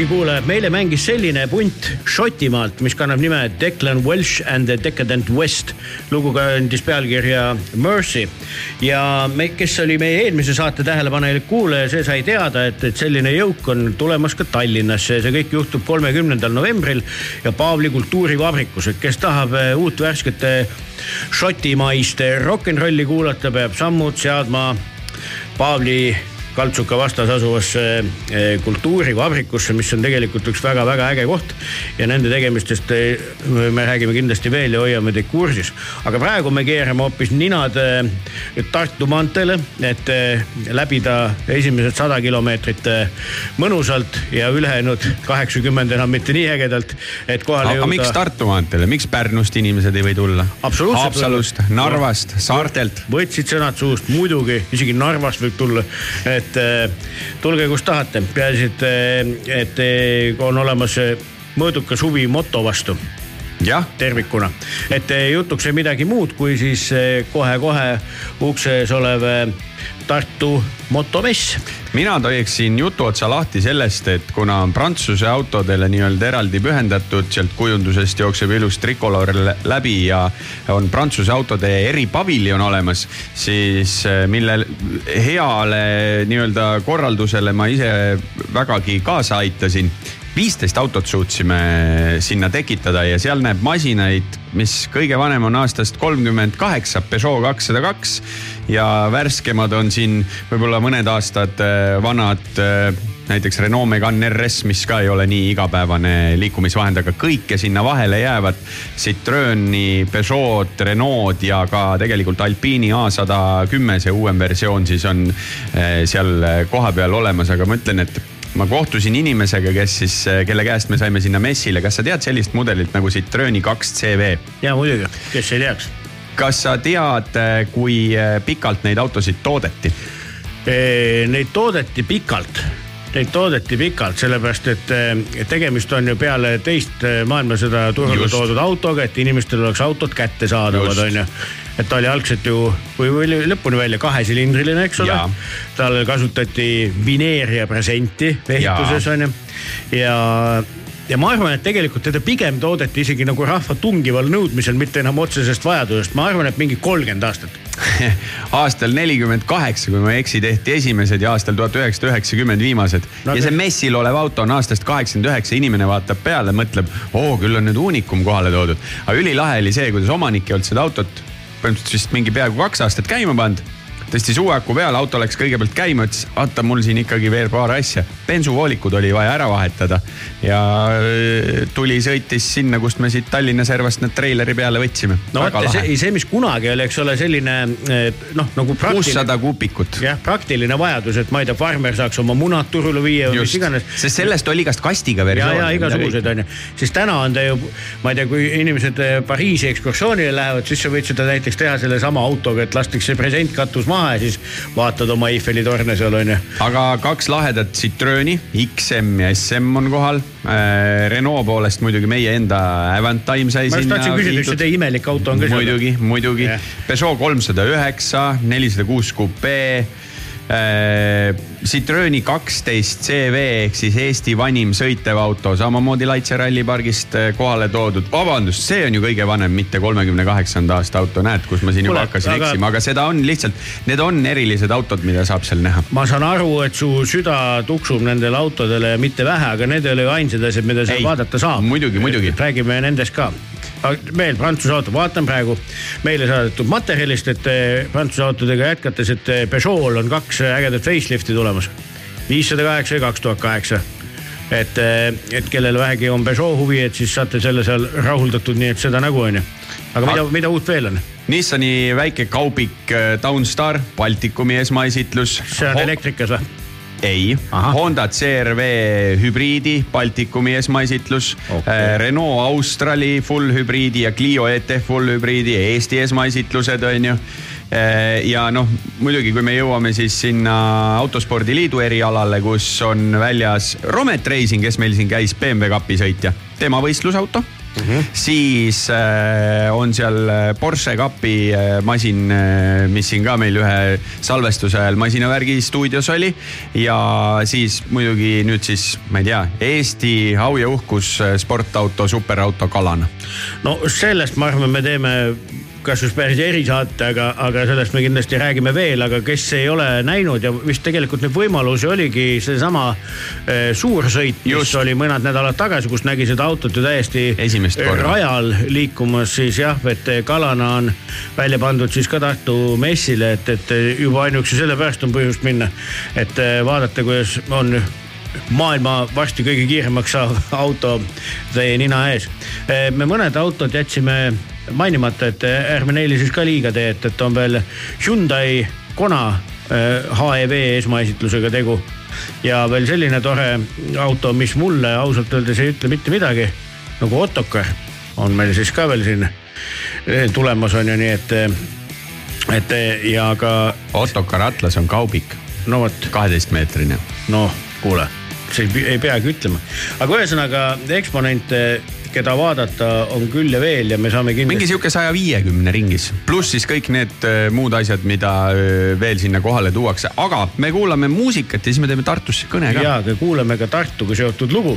masinavärgi kuulajad, meile mängis selline punt Šotimaalt, mis kannab nime Declan Welsh and the Decadent West. lugu kandis pealkirja Mercy. Ja me, kes oli meie eelmise saate tähelepanelik kuulaja, see sai teada, et, et selline jõuk on tulemas ka Tallinnasse. Ja see kõik juhtub kolmekümnendal novembril ja Paavli kultuurivabrikus, et kes tahab eh, uut värsket šotimaist rock n rolli kuulata, peab sammud seadma Paavli Kaltsuka vastas asuvasse eh, kultuurivabrikusse, mis on tegelikult üks väga-väga äge koht. ja nende tegemistest eh, me räägime kindlasti veel ja hoiame teid kursis. aga praegu me keerame hoopis ninad eh, Tartu maanteele, et läbida esimesed sada kilomeetrit mõnusalt ja ülejäänud kaheksakümmend enam mitte nii ägedalt, et kohale jõuda. aga miks Tartu maanteele, miks Pärnust inimesed ei või tulla? Haapsalust, Narvast, saartelt. võtsid sõnad suust, muidugi, isegi Narvast võib tulla, et äh, tulge, kus tahate, peaasi, et, äh, et äh, on olemas mõõdukas huvi moto vastu. Tervikuna, et jutuks ei midagi muud, kui siis kohe-kohe ukse ees olev Tartu motomess. Mina toiksin jutu otsa lahti sellest, et kuna on Prantsuse autodele nii-öelda eraldi pühendatud, sealt kujundusest jookseb ilus trikoloor läbi ja on Prantsuse autode eripaviljon olemas, siis eh, mille heale nii-öelda korraldusele ma ise vägagi kaasa aitasin viisteist autot suutsime sinna tekitada ja seal näeb masinaid, mis kõige vanem on aastast kolmkümmend kaheksa, Peugeot kakssada kaks. ja värskemad on siin võib-olla mõned aastad äh, vanad äh, näiteks Renault Megane RS, mis ka ei ole nii igapäevane liikumisvahend, aga kõike sinna vahele jäävad. Citrooni, Peugeot, Renault ja ka tegelikult Alpine'i A sada kümme, see uuem versioon siis on äh, seal kohapeal olemas, aga ma ütlen, et ma kohtusin inimesega, kes siis, kelle käest me saime sinna messile, kas sa tead sellist mudelit nagu Citrooni kaks CV? ja muidugi, kes ei teaks. kas sa tead, kui eh, pikalt neid autosid toodeti? Neid toodeti pikalt neid toodeti pikalt, sellepärast et tegemist on ju peale teist maailmasõda turule toodud autoga, et inimestel oleks autod kättesaadavad, on ju. Et ta oli algselt ju või oli lõpuni välja kahesilindriline, eks ole. tal kasutati vineeria presenti ehituses on ju. Ja ja ma arvan, et tegelikult teda pigem toodeti isegi nagu rahva tungival nõudmisel, mitte enam otsesest vajadusest, ma arvan, et mingi kolmkümmend aastat aastal nelikümmend kaheksa, kui ma ei eksi, tehti esimesed ja aastal tuhat üheksasada üheksakümmend viimased no,. ja see messil olev auto on aastast kaheksakümmend üheksa, inimene vaatab peale, mõtleb, oo, küll on nüüd uunikum kohale toodud. aga ülilahe oli see, kuidas omanik ei olnud seda autot põhimõtteliselt vist mingi peaaegu kaks aastat käima pannud tõstis uue aku peale, auto läks kõigepealt käima, ütles, vaata mul siin ikkagi veel paar asja. bensuvoolikud oli vaja ära vahetada ja äh, tuli, sõitis sinna, kust me siit Tallinna servast need treileri peale võtsime. no vot, see, see, mis kunagi oli, eks ole, selline noh, nagu. kuussada kupikut. jah, praktiline vajadus, et ma ei tea, farmer saaks oma munad turule viia või mis iganes. sest sellest oli igast kastiga versioon. ja, ja igasuguseid on ju, siis täna on ta ju, ma ei tea, kui inimesed äh, Pariisi ekskursioonile lähevad, siis sa võid seda näiteks teha sellesama autoga, et lastakse presentkatus maha maha ja siis vaatad oma Eiffeli torne seal onju. aga kaks lahedat Citrooni, XM ja SM on kohal äh,. Renault poolest muidugi meie enda Avantime sai sinna. ma tahtsin küsida, kas see teie imelik auto on ka seal? muidugi, muidugi yeah.. Peugeot kolmsada üheksa, nelisada kuus kupee Äh, Citrooni kaksteist CV ehk siis Eesti vanim sõitev auto, samamoodi Laitse rallipargist äh, kohale toodud. vabandust, see on ju kõige vanem, mitte kolmekümne kaheksanda aasta auto, näed, kus ma siin juba Kule, hakkasin aga... eksima, aga seda on lihtsalt, need on erilised autod, mida saab seal näha. ma saan aru, et su süda tuksub nendele autodele mitte vähe, aga need ei ole ju ainsad asjad, mida seal Ei, vaadata saab. muidugi, muidugi. räägime nendest ka veel Prantsuse auto, vaatan praegu meile saadetud materjalist, et eh, Prantsuse autodega jätkates, et eh, Peugeot'l on kaks ägedat facelifti tulemas. viissada kaheksa ja kaks tuhat kaheksa et, eh, et kellel vähegi on Peugeot huvi, et siis saate selle seal rahuldatud, nii et seda nägu on ju. aga mida, mida uut veel on? Nissani väike kaubik Downstar, Baltikumi esmaesitlus. see on elektrikas või? Ei, Honda CRV hübriidi Baltikumi esmaesitlus okay., äh, Renault Australi full hübriidi ja Clio ETF full hübriidi Eesti esmaesitlused on ju äh, ja noh, muidugi, kui me jõuame siis sinna autospordiliidu erialale, kus on väljas Romet Racing, kes meil siin käis, BMW kapi sõitja, tema võistlusauto mm, -hmm. siis äh, on seal Porsche kapi äh, masin äh,, mis siin ka meil ühe salvestuse ajal masinavärgi stuudios oli. ja siis muidugi nüüd siis, ma ei tea, Eesti au ja uhkus äh, sportauto, superauto Kalana. no sellest ma arvan, me teeme kas just päris erisaate, aga, aga sellest me kindlasti räägime veel, aga kes ei ole näinud ja vist tegelikult neid võimalusi oligi seesama äh, suursõit, mis oli mõned nädalad tagasi, kus nägi seda autot ju täiesti korda. rajal liikumas, siis jah, et Kalana on välja pandud siis ka Tartu messile, et, et juba ainuüksi sellepärast on põhjust minna. et vaadata, kuidas on maailma varsti kõige kiiremaks auto teie nina ees. Me mõned autod jätsime mainimata, et ärme neile siis ka liiga tee, et, et on veel Hyundai Kona HEV esmaesitlusega tegu. ja veel selline tore auto, mis mulle ausalt öeldes ei ütle mitte midagi, nagu Otokar on meil siis ka veel siin eh, tulemas on ju, nii et, et ja ka. Otokar Atlas on kaubik. no vot. kaheteistmeetrine. noh, kuule, see ei, ei peagi ütlema, aga ühesõnaga eksponente keda vaadata on küll ja veel ja me saame kindlasti. mingi sihuke saja viiekümne ringis, pluss siis kõik need äh, muud asjad, mida äh, veel sinna kohale tuuakse, aga me kuulame muusikat ja siis me teeme Tartusse kõne ka. ja, me kuulame ka Tartuga seotud lugu,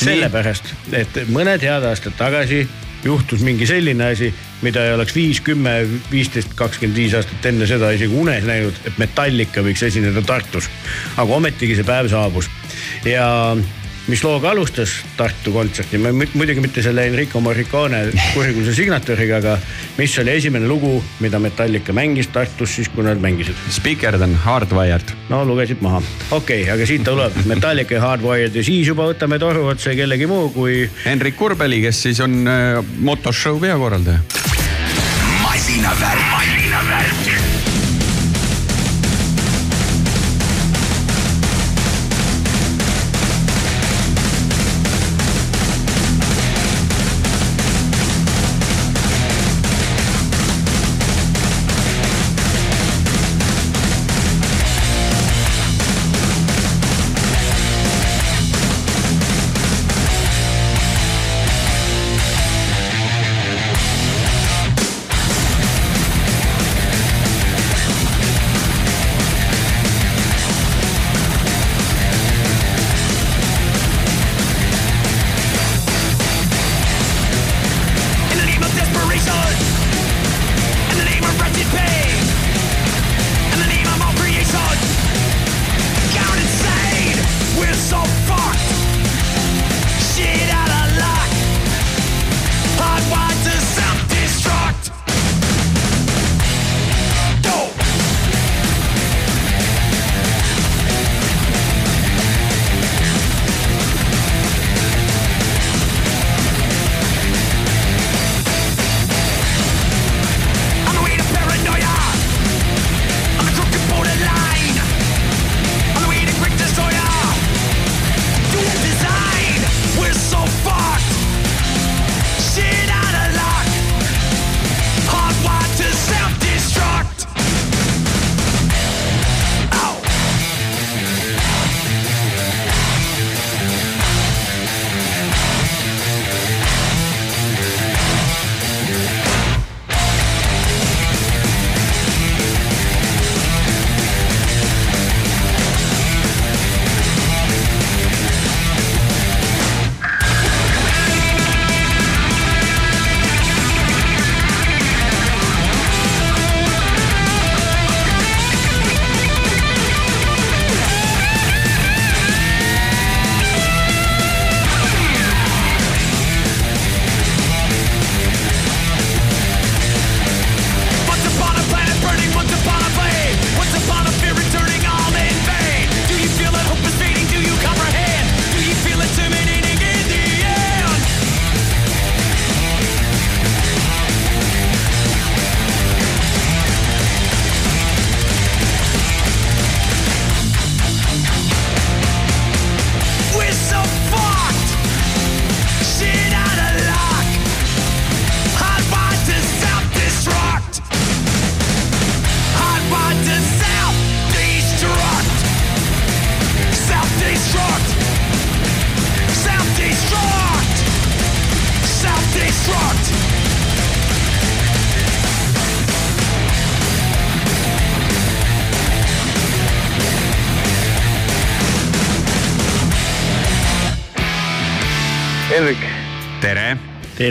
sellepärast, et mõned head aastad tagasi juhtus mingi selline asi, mida ei oleks viis, kümme, viisteist, kakskümmend viis aastat enne seda isegi unes näinud, et Metallica võiks esineda Tartus. aga ometigi see päev saabus ja mis looga alustas Tartu kontserti, muidugi mitte selle Enrico Morricone kurikuulsa signatuuriga, aga mis oli esimene lugu, mida Metallica mängis Tartus siis, kui nad mängisid? Speaker than hardwired. no lugesid maha, okei okay,, aga siit tuleb Metallica ja hardwired ja siis juba võtame toru otsa kellegi muu kui. Henrik Kurbeli, kes siis on äh, motoshow peakorraldaja. masinavärk, masinavärk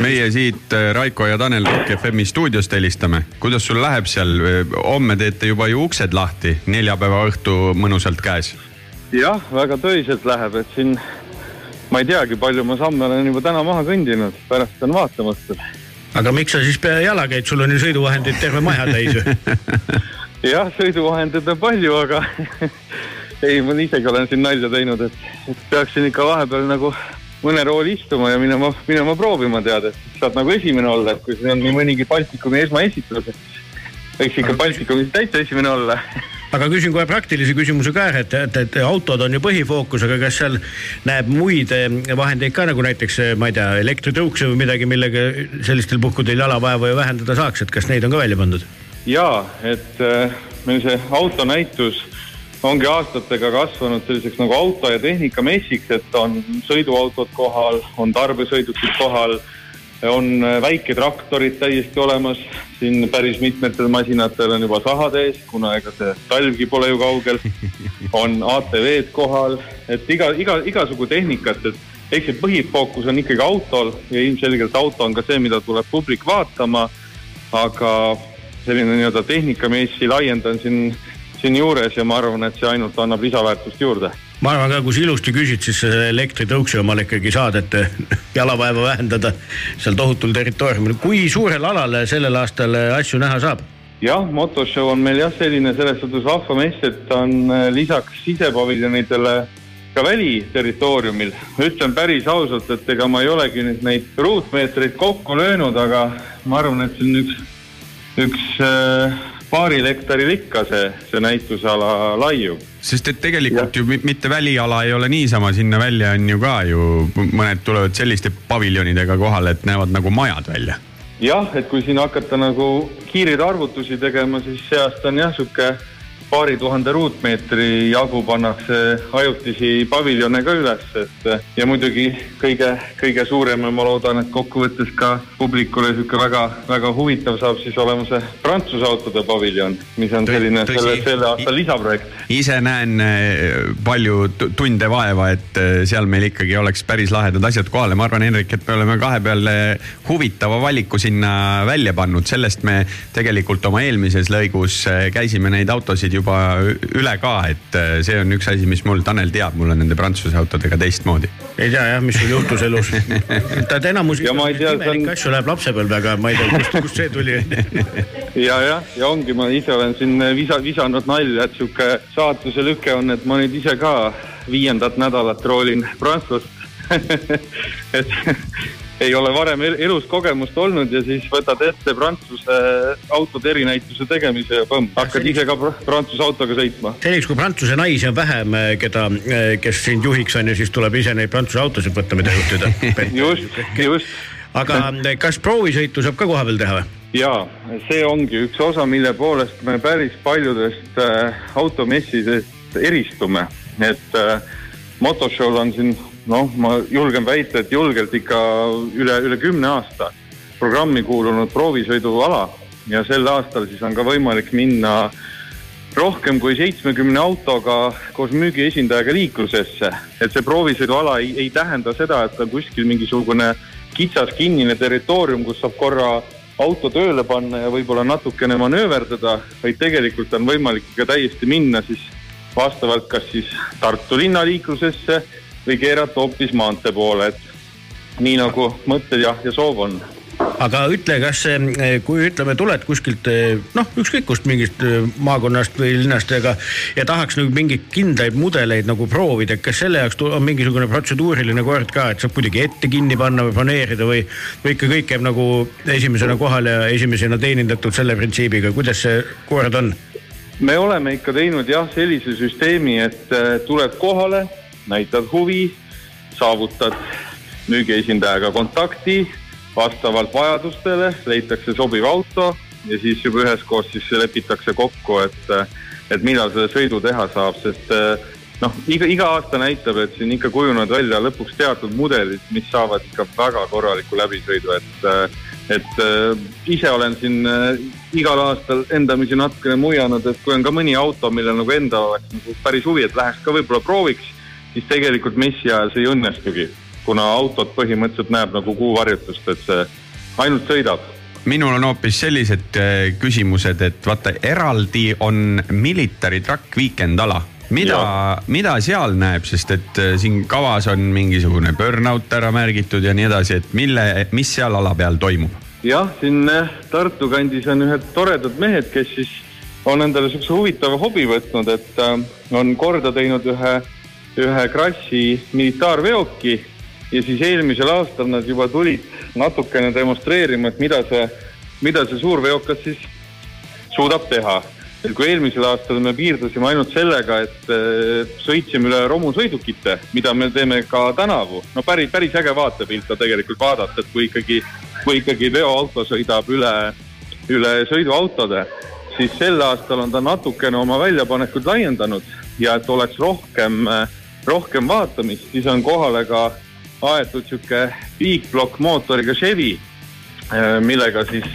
meie siit äh, Raiko ja Tanel Rock FM-i stuudiost helistame. kuidas sul läheb seal, homme teete juba ju uksed lahti, neljapäeva õhtu mõnusalt käes. jah, väga töiselt läheb, et siin ma ei teagi, palju ma samme olen juba täna maha kõndinud, pärast pean vaatama õhtul. aga miks sa siis jala käid, sul on ju sõiduvahendeid terve maja täis ju jah, sõiduvahendeid on palju, aga ei, ma isegi olen siin nalja teinud, et, et peaksin ikka vahepeal nagu mõne rooli istuma ja minema, minema proovima tead, et saad nagu esimene olla, et kui siin on nii mõnigi Baltikumi esmaesitlus, et võiks ikka Baltikumis täitsa esimene olla aga küsin kohe praktilise küsimuse ka et, et, et autod on ju põhifookus, aga kas seal näeb muid eh, vahendeid ka nagu näiteks, eh, ma ei tea, elektritõukse või midagi, millega sellistel puhkudel jalavaevu vähendada saaks, et kas neid on ka välja pandud? ja, et äh, meil see autonäitus ongi aastatega kasvanud selliseks nagu auto ja tehnika messiks, et on sõiduautod kohal, on tarbesõidukid kohal, on väiketraktorid täiesti olemas, siin päris mitmetel masinatel on juba sahad ees, kuna ega see talvgi pole ju kaugel. on ATV-d kohal, et iga, iga, igasugu tehnikat, et eks see põhifookus on ikkagi autol ja ilmselgelt auto on ka see, mida tuleb publik vaatama. aga selline nii-öelda tehnikamessi laiendan siin siinjuures ja ma arvan, et see ainult annab lisaväärtust juurde ma arvan ka, kui sa ilusti küsid, siis elektritõuksi omal ikkagi saad, et jalavaeva vähendada seal tohutul territooriumil. kui suurel alal sellel aastal asju näha saab? jah, motoshow on meil jah, selline selles suhtes vahva mess, et ta on äh, lisaks sisepaviljonidele ka väliterritooriumil. ütlen päris ausalt, et ega ma ei olegi nüüd neid ruutmeetreid kokku löönud, aga ma arvan, et see on üks, üks äh, paaril hektaril ikka see, see näitusala laiub. sest et tegelikult ja. ju mitte väliala ei ole niisama, sinna välja on ju ka ju mõned tulevad selliste paviljonidega kohale, et näevad nagu majad välja. jah, et kui siin hakata nagu kiireid arvutusi tegema, siis see aasta on jah, sihuke paari tuhande ruutmeetri jagu pannakse ajutisi paviljone ka üles, et ja muidugi kõige, kõige suurem ja ma loodan, et kokkuvõttes ka publikule niisugune väga-väga huvitav saab siis olema see Prantsuse autode paviljon, mis on selline Tõsi, selle, selle aasta lisaprojekt. ise näen eh, palju tunde vaeva, et eh, seal meil ikkagi oleks päris lahedad asjad kohal ja ma arvan, Henrik, et me oleme kahe peale huvitava valiku sinna välja pannud, sellest me tegelikult oma eelmises lõigus eh, käisime neid autosid ju juba üle ka, et äh, see on üks asi, mis mul, Tanel teab, mul on nende Prantsuse autodega teistmoodi. ei tea jah, mis sul juhtus elus. tead enamus imelikke on... asju läheb lapsepõlve, aga ma ei tea, kust, kust see tuli ja, jah, ja ongi, ma ise olen siin visa, visanud nalja, et sihuke saatuse lüke on, et ma nüüd ise ka viiendat nädalat roolin prantslast et ei ole varem elus kogemust olnud ja siis võtad ette Prantsuse autode erinäituse tegemise ja põmm, hakkad ise ka Prantsuse autoga sõitma. selliseks, kui Prantsuse naisi on vähem, eh, keda, eh, kes sind juhiks on ju, siis tuleb ise neid Prantsuse autosid võtta, mida juhtida just, just. aga eh, kas proovisõitu saab ka kohapeal teha või? ja see ongi üks osa, mille poolest me päris paljudest äh, automessidest eristume, et äh, motoshow'l on siin noh, ma julgen väita, et julgelt ikka üle, üle kümne aasta programmi kuulunud proovisõiduala ja sel aastal siis on ka võimalik minna rohkem kui seitsmekümne autoga koos müügiesindajaga liiklusesse. et see proovisõiduala ei, ei tähenda seda, et on kuskil mingisugune kitsas kinnine territoorium, kus saab korra auto tööle panna ja võib-olla natukene manööverdada, vaid tegelikult on võimalik ikka täiesti minna siis vastavalt kas siis Tartu linnaliiklusesse või keerata hoopis maantee poole, et nii nagu mõtted ja, ja soov on aga ütle, kas kui ütleme, tuled kuskilt noh, ükskõik kust mingist maakonnast või linnast, ega ja tahaks nagu mingeid kindlaid mudeleid nagu proovida, kas selle jaoks on mingisugune protseduuriline kord ka, et saab kuidagi ette kinni panna või planeerida või, või ikka kõik käib nagu esimesena kohal ja esimesena teenindatud selle printsiibiga, kuidas see kord on? me oleme ikka teinud jah, sellise süsteemi, et tuled kohale näitad huvi, saavutad müügiesindajaga kontakti, vastavalt vajadustele leitakse sobiv auto ja siis juba üheskoos siis lepitakse kokku, et, et millal selle sõidu teha saab, sest noh, iga, iga aasta näitab, et siin ikka kujunevad välja lõpuks teatud mudelid, mis saavad ikka väga korraliku läbisõidu, et et ise olen siin igal aastal endamisi natukene muianud, et kui on ka mõni auto, millel nagu endal oleks nagu päris huvi, et läheks ka võib-olla prooviks, siis tegelikult messi ajal see ei õnnestugi, kuna autot põhimõtteliselt näeb nagu kuuvarjutust, et see ainult sõidab. Minul on hoopis sellised äh, küsimused, et vaata eraldi on military truck weekend ala mida, mida seal näeb, sest et äh, siin kavas on mingisugune burnout ära märgitud ja nii edasi, et mille, mis seal ala peal toimub? jah, siin äh, Tartu kandis on ühed toredad mehed, kes siis on endale sihukese huvitava hobi võtnud, et on korda teinud ühe, ühe Krassi militaarveoki ja siis eelmisel aastal nad juba tulid natukene demonstreerima, et mida see, mida see suur veokas siis suudab teha. Et kui eelmisel aastal me piirdusime ainult sellega, et sõitsime üle romusõidukite, mida me teeme ka tänavu, no päris, päris äge vaatepilt on tegelikult vaadata, et kui ikkagi, kui ikkagi veoauto sõidab üle, üle sõiduautode, siis sel aastal on ta natukene oma väljapanekuid laiendanud ja et oleks rohkem, rohkem vaatamist, siis on kohale ka aetud sihuke piikplokk mootoriga Chevy, millega siis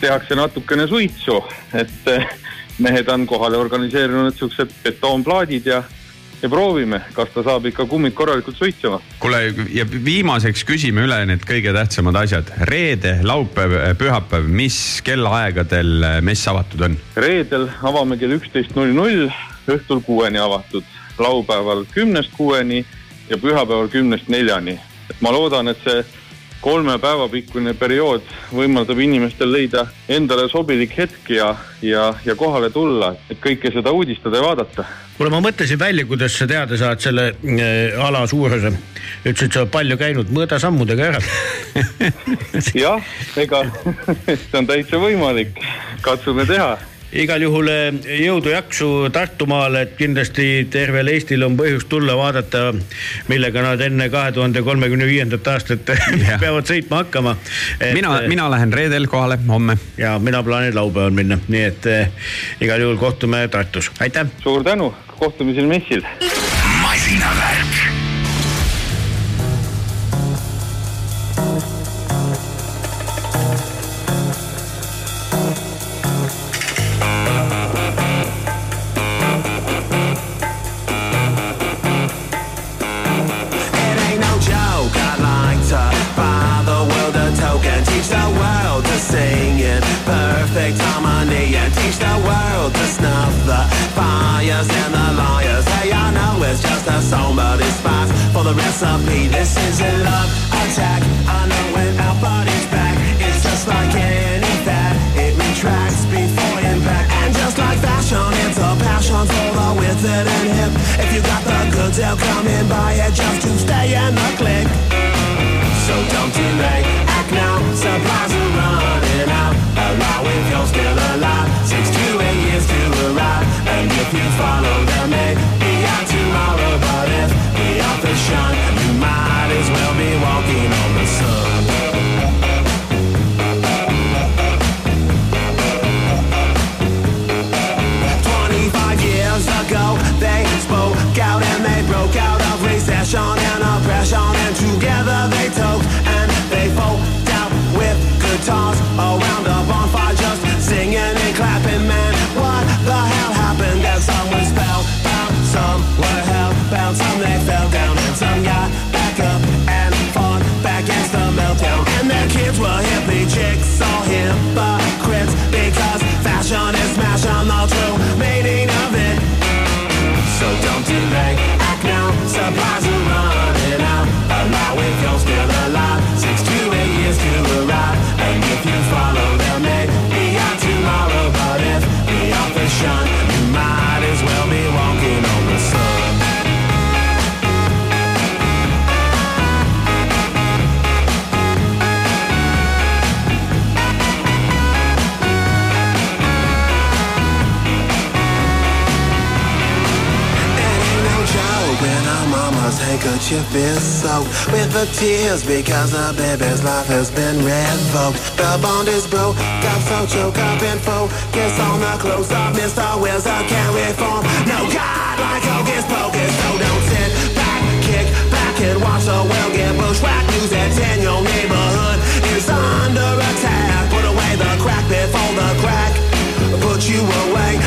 tehakse natukene suitsu, et eh, mehed on kohale organiseerinud siuksed betoonplaadid ja, ja proovime, kas ta saab ikka kummid korralikult suitsema. kuule ja viimaseks küsime üle need kõige tähtsamad asjad. reede, laupäev, pühapäev, mis kellaaegadel mess avatud on? reedel avame kell üksteist null null, õhtul kuueni avatud, laupäeval kümnest kuueni ja pühapäeval kümnest neljani. et ma loodan, et see kolme päeva pikkune periood võimaldab inimestel leida endale sobilik hetk ja, ja, ja kohale tulla, et kõike seda uudistada ja vaadata. kuule, ma mõtlesin välja, kuidas sa teada saad selle äh, ala suuruse. ütlesid, sa oled palju käinud, mõõda sammudega ära jah, ega see on täitsa võimalik, katsume teha igal juhul eh, jõudu-jaksu Tartumaale, et kindlasti tervel Eestil on põhjust tulla vaadata, millega nad enne kahe tuhande kolmekümne viiendat aastat peavad sõitma hakkama. mina, eh, mina lähen reedel kohale homme. ja mina plaanin laupäeval minna, nii et äh, igal juhul kohtume Tartus, aitäh. suur tänu, kohtumisel messil. masinavärk the lawyers. Hey, I know it's just a song, but it's fine for the recipe. This is a love attack. I know when our body's back, it's just like any fat. It retracts before impact. And just like fashion, it's a passion for the withered and hip. If you got the goods, they'll come and buy it just to stay in the click. So don't delay, act now. Supplies are running out. Allow if you're still And if you follow the may be out tomorrow, but if the shine, you might as well be walking on the sun. Twenty-five years ago, they spoke out and they broke out of recession and oppression, and together they took kids were hippie chicks, all hypocrites, because fashion is smash on the true meaning of it. So don't delay, act now, supplies are running out. Allow if you're still alive, six to eight years to arrive. And if you follow, there may be a tomorrow, but if the authors could you feel so with the tears because the baby's life has been revoked? The bond is broke, got so choked up and focus on the close up. Mr. Wills, I can't reform. No God like Hocus Pocus, so don't sit back, kick back and watch the world get bushwhacked. News that's in your neighborhood is under attack. Put away the crack before the crack put you away.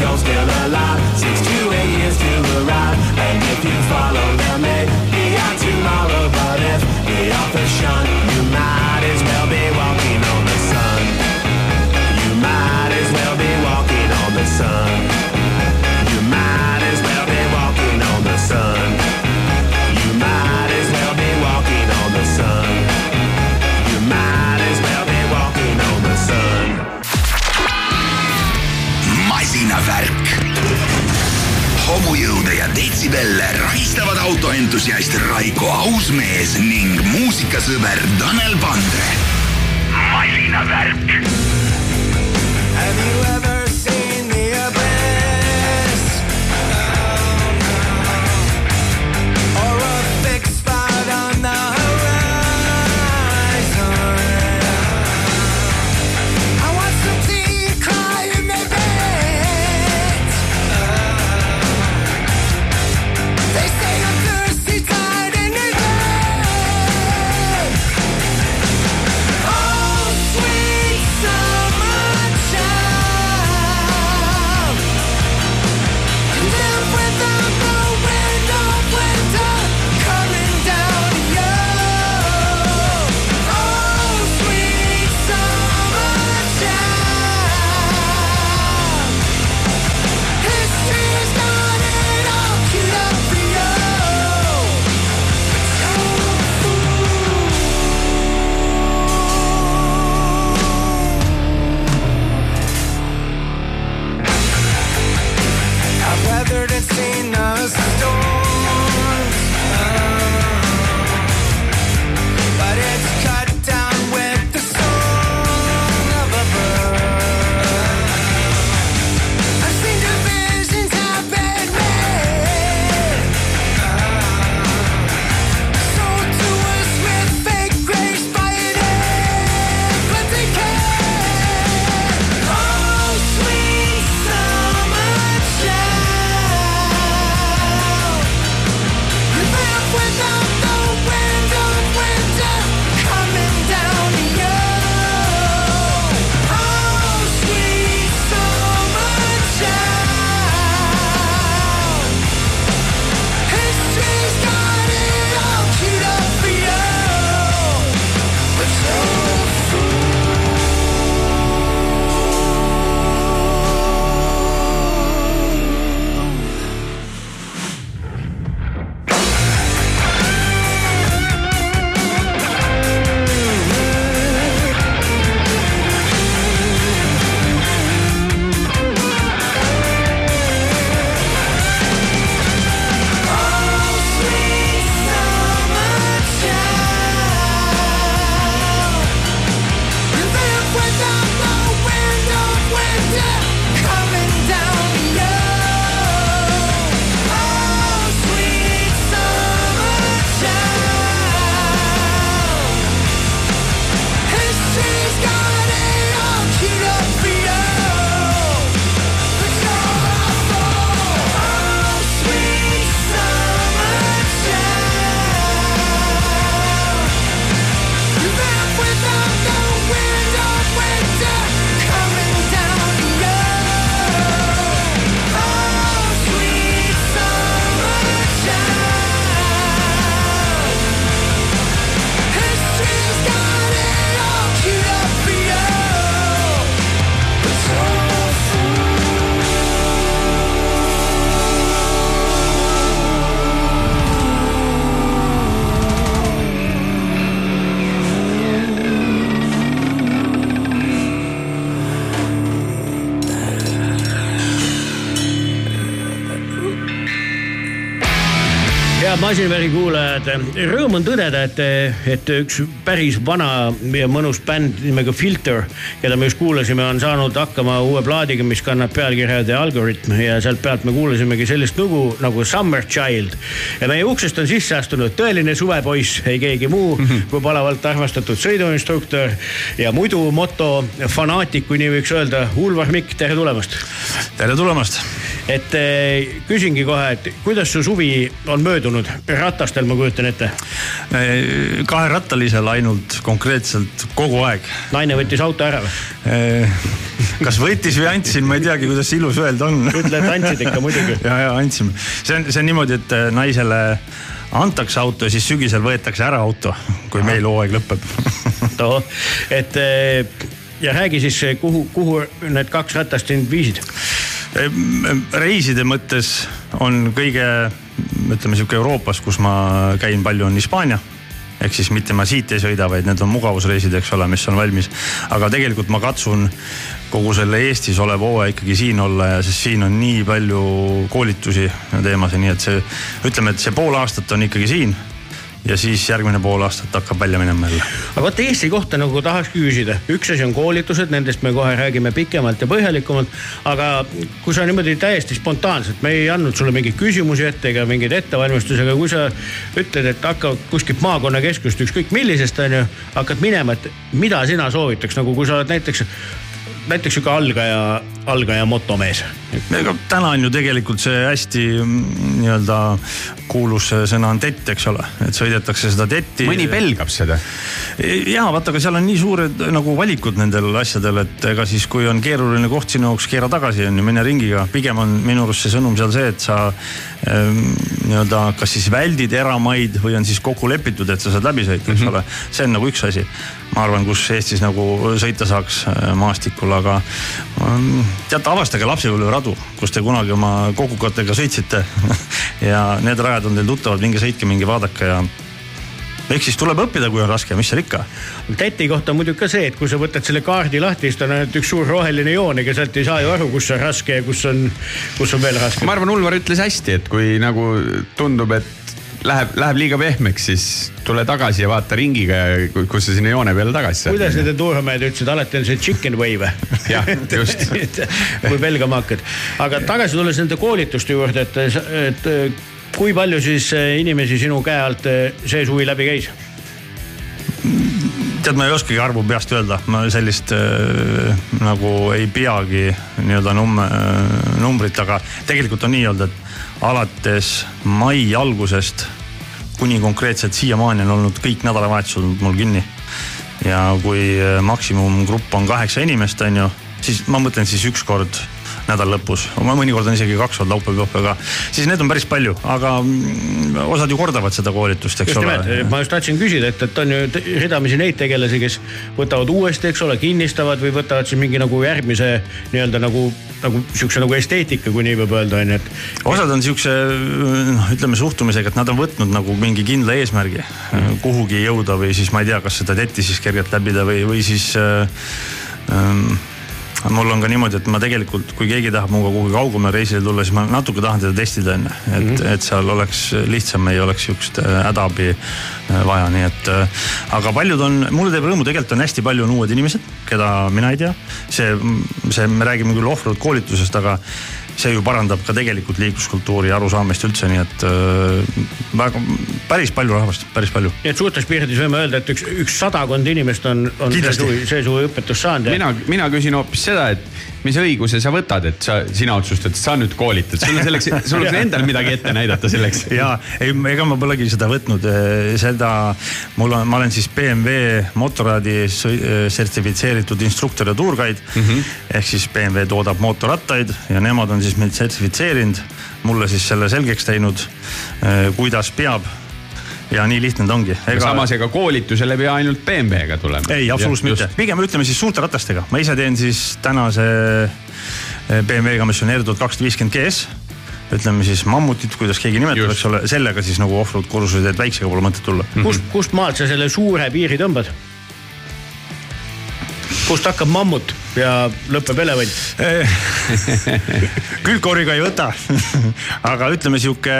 you're still alive. Six to eight years to arrive. And if you follow them, may be out tomorrow. But if the office shines. ilmujõude ja detsibelle rahistavad autoentusiast Raiko Ausmees ning muusikasõber Tanel Pandre. masinavärk masinavärgi kuulajad, eh, rõõm on tõdeda, et, eh, et üks päris vana ja mõnus bänd nimega Filter, keda me just kuulasime, on saanud hakkama uue plaadiga, mis kannab pealkirja The Algorithm ja sealt pealt me kuulasimegi sellist lugu nagu Summer Child. ja meie uksest on sisse astunud tõeline suvepoiss, ei keegi muu mm -hmm. kui palavalt armastatud sõiduinstruktor ja muidu moto fanaatik, kui nii võiks öelda, Ulvar Mikk, tere tulemast. tere tulemast et eh, küsingi kohe, et kuidas su suvi on möödunud, ratastel ma kujutan ette. kaherattalisel ainult konkreetselt kogu aeg. naine võttis auto ära või? kas võttis või andsin, ma ei teagi, kuidas ilus öelda on. ütle, et andsid ikka muidugi. ja, ja andsime, see on, see on niimoodi, et naisele antakse auto ja siis sügisel võetakse ära auto, kui meil hooaeg lõpeb no, et ja räägi siis, kuhu, kuhu need kaks ratast sind viisid? Reiside mõttes on kõige, ütleme sihuke Euroopas, kus ma käin palju, on Hispaania ehk siis mitte ma siit ei sõida, vaid need on mugavusreisid, eks ole, mis on valmis. aga tegelikult ma katsun kogu selle Eestis oleva hooaja ikkagi siin olla ja sest siin on nii palju koolitusi ja teemasid, nii et see, ütleme, et see pool aastat on ikkagi siin ja siis järgmine pool aastat hakkab välja minema jälle. aga vot Eesti kohta nagu tahakski küsida, üks asi on koolitused, nendest me kohe räägime pikemalt ja põhjalikumalt. aga kui sa niimoodi täiesti spontaanselt, me ei andnud sulle mingeid küsimusi ette ega mingeid ettevalmistusi, aga kui sa ütled, et hakka kuskilt maakonnakeskust, ükskõik millisest on ju, hakkad minema, et mida sina soovitaks, nagu kui sa oled näiteks näiteks sihuke algaja, algaja motomees. ega täna on ju tegelikult see hästi mm, nii-öelda kuulus sõna on tett, eks ole, et sõidetakse seda tetti. mõni pelgab seda. ja vaata, aga seal on nii suured nagu valikud nendel asjadel, et ega siis, kui on keeruline koht sinu jaoks, keera tagasi on ju, mine ringiga. pigem on minu arust see sõnum seal see, et sa nii-öelda kas siis väldid eramaid või on siis kokku lepitud, et sa saad läbi sõita, eks mm -hmm. ole. see on nagu üks asi ma arvan, kus Eestis nagu sõita saaks äh, maastikul, aga ähm, teate, avastage lapsepõlveradu, kus te kunagi oma kogukatega sõitsite ja need rajad on teil tuttavad, minge sõitke, minge vaadake ja eks siis tuleb õppida, kui on raske, mis seal ikka. täti kohta on muidugi ka see, et kui sa võtad selle kaardi lahti, siis ta on ainult üks suur roheline joon, ega sealt ei saa ju aru, kus on raske ja kus on, kus on veel raske. ma arvan, Ulvar ütles hästi, et kui nagu tundub, et läheb, läheb liiga pehmeks, siis tule tagasi ja vaata ringiga kus sa sinna joone peale tagasi saad. kuidas need turvamehed ütlesid, alati on see chicken way või? jah, just kui pelgama hakkad. aga tagasi tulles nende koolituste juurde, et, et kui palju siis inimesi sinu käe alt see suvi läbi käis? tead, ma ei oskagi arvu peast öelda, ma sellist äh, nagu ei peagi nii-öelda num-, numbrit, aga tegelikult on nii olnud, et alates mai algusest kuni konkreetselt siiamaani on olnud kõik nädalavahetused mul kinni. ja kui äh, maksimumgrupp on kaheksa inimest, on ju, siis ma mõtlen siis üks kord nädala lõpus, mõnikord on isegi kaks olnud laupäev, pühapäev ka. siis need on päris palju, aga mm, osad ju kordavad seda koolitust, eks just ole. ma just tahtsin küsida, et, et on ju ridamisi neid tegelasi, kes võtavad uuesti, eks ole, kinnistavad või võtavad siis mingi nagu järgmise nii-öelda nagu, nagu sihukese nagu esteetika, kui nii võib öelda, on ju, et. osad on sihukese noh, ütleme suhtumisega, et nad on võtnud nagu mingi kindla eesmärgi mm. kuhugi jõuda või siis ma ei tea, kas seda tetti siis kergelt läbida või, või siis äh, ähm, mul on ka niimoodi, et ma tegelikult, kui keegi tahab minuga kuhugi kaugemale reisile tulla, siis ma natuke tahan teda testida enne, et mm, -hmm. et seal oleks lihtsam, ei oleks sihukest äh, hädaabi äh, vaja, nii et. Äh, aga paljud on, mulle teeb rõõmu, tegelikult on hästi palju on uued inimesed, keda mina ei tea. see, see, me räägime küll ohvroad koolitusest, aga see ju parandab ka tegelikult liikluskultuuri arusaamist üldse, nii et äh, väga, päris palju rahvast, päris palju. nii et suurtes piirides võime öelda, et üks, üks sadakond inimest on, on see suvi, see suvi õpetust saanud. mina, mina küsin hoopis seda, et mis õiguse sa võtad, et sa, sina otsustad, sa nüüd koolitad, sul on selleks, sul on endal midagi ette näidata selleks. ja ei, ega ma polegi seda võtnud, eh, seda mul on, ma olen siis BMW motorraadi eh, sertifitseeritud instruktor ja tuurguide mm. -hmm. ehk siis BMW toodab mootorrattaid ja nemad on siis meid sertifitseerinud, mulle siis selle selgeks teinud, eh, kuidas peab ja nii lihtne ta ongi ega.... samas ega koolitusele ei pea ainult BMW-ga tulema. ei, absoluutselt mitte, pigem ütleme siis suurte ratastega, ma ise teen siis tänase eh, BMW-ga, mis on R tuhat kakssada viiskümmend GS ütleme siis mammutit, kuidas keegi nimetab, eks ole, sellega siis nagu offroad kursused, et väiksega pole mõtet tulla mm. -hmm. kust, kust maalt sa selle suure piiri tõmbad? kust hakkab mammut ja lõpeb elevant külgkoriga ei võta aga ütleme sihuke,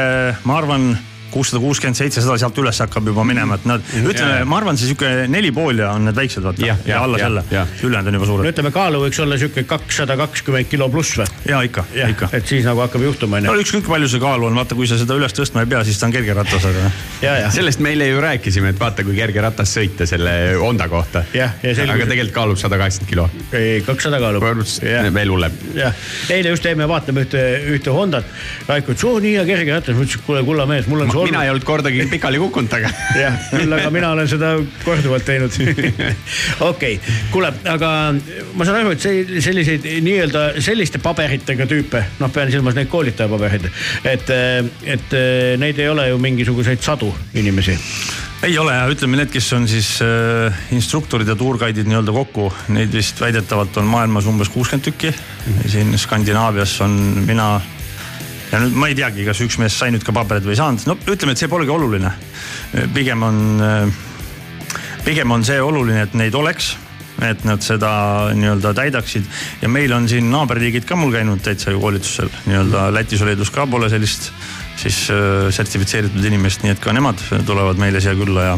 ma arvan kuussada kuuskümmend, seitsesada, sealt üles hakkab juba minema, et nad ütleme, ma arvan, see sihuke neli pool ja on need väiksed, vaata. Jah, ja jah, alla jah, selle, ülejäänud on juba no suured. ütleme, kaalu võiks olla sihuke kakssada kakskümmend kilo pluss või? ja ikka, ikka. et siis nagu hakkab juhtuma no onju. ükskõik palju see kaalu on, vaata, kui sa seda üles tõstma ei pea, siis ta on kerge ratas, aga ja, ja, sellest me eile ju rääkisime, et vaata, kui kerge ratas sõita selle Honda kohta. Ja aga tegelikult kaalub sada kaheksakümmend kilo. kakssada kaalub. veel hullem. jah, eile just jäime vaatama ühte, ühte Hondat. Raiko ütles, oo nii hea kerge ratas, ma ütlesin, kuule kulla mees, mul on see mina ei olnud kordagi pikali kukkunud, aga jah, küll aga mina olen seda korduvalt teinud. okei, kuule, aga ma saan aru, et selliseid nii-öelda selliste paberitega tüüpe, noh, pean silmas neid koolitaja pabereid, et, et neid ei ole ju mingisuguseid sadu inimesi. ei ole ja ütleme need, kes on siis äh, instruktorid ja tuurguide'id nii-öelda kokku, neid vist väidetavalt on maailmas umbes kuuskümmend tükki. siin Skandinaavias on mina ja nüüd ma ei teagi, kas üks mees sai nüüd ka pabereid või ei saanud, no ütleme, et see polegi oluline. pigem on, pigem on see oluline, et neid oleks et nad seda nii-öelda täidaksid. Ja meil on siin naaberriigid ka mul käinud täitsa ju koolitusel. Nii-öelda Lätis ja Leedus ka pole sellist siis äh, sertifitseeritud inimest, nii et ka nemad tulevad meile siia külla ja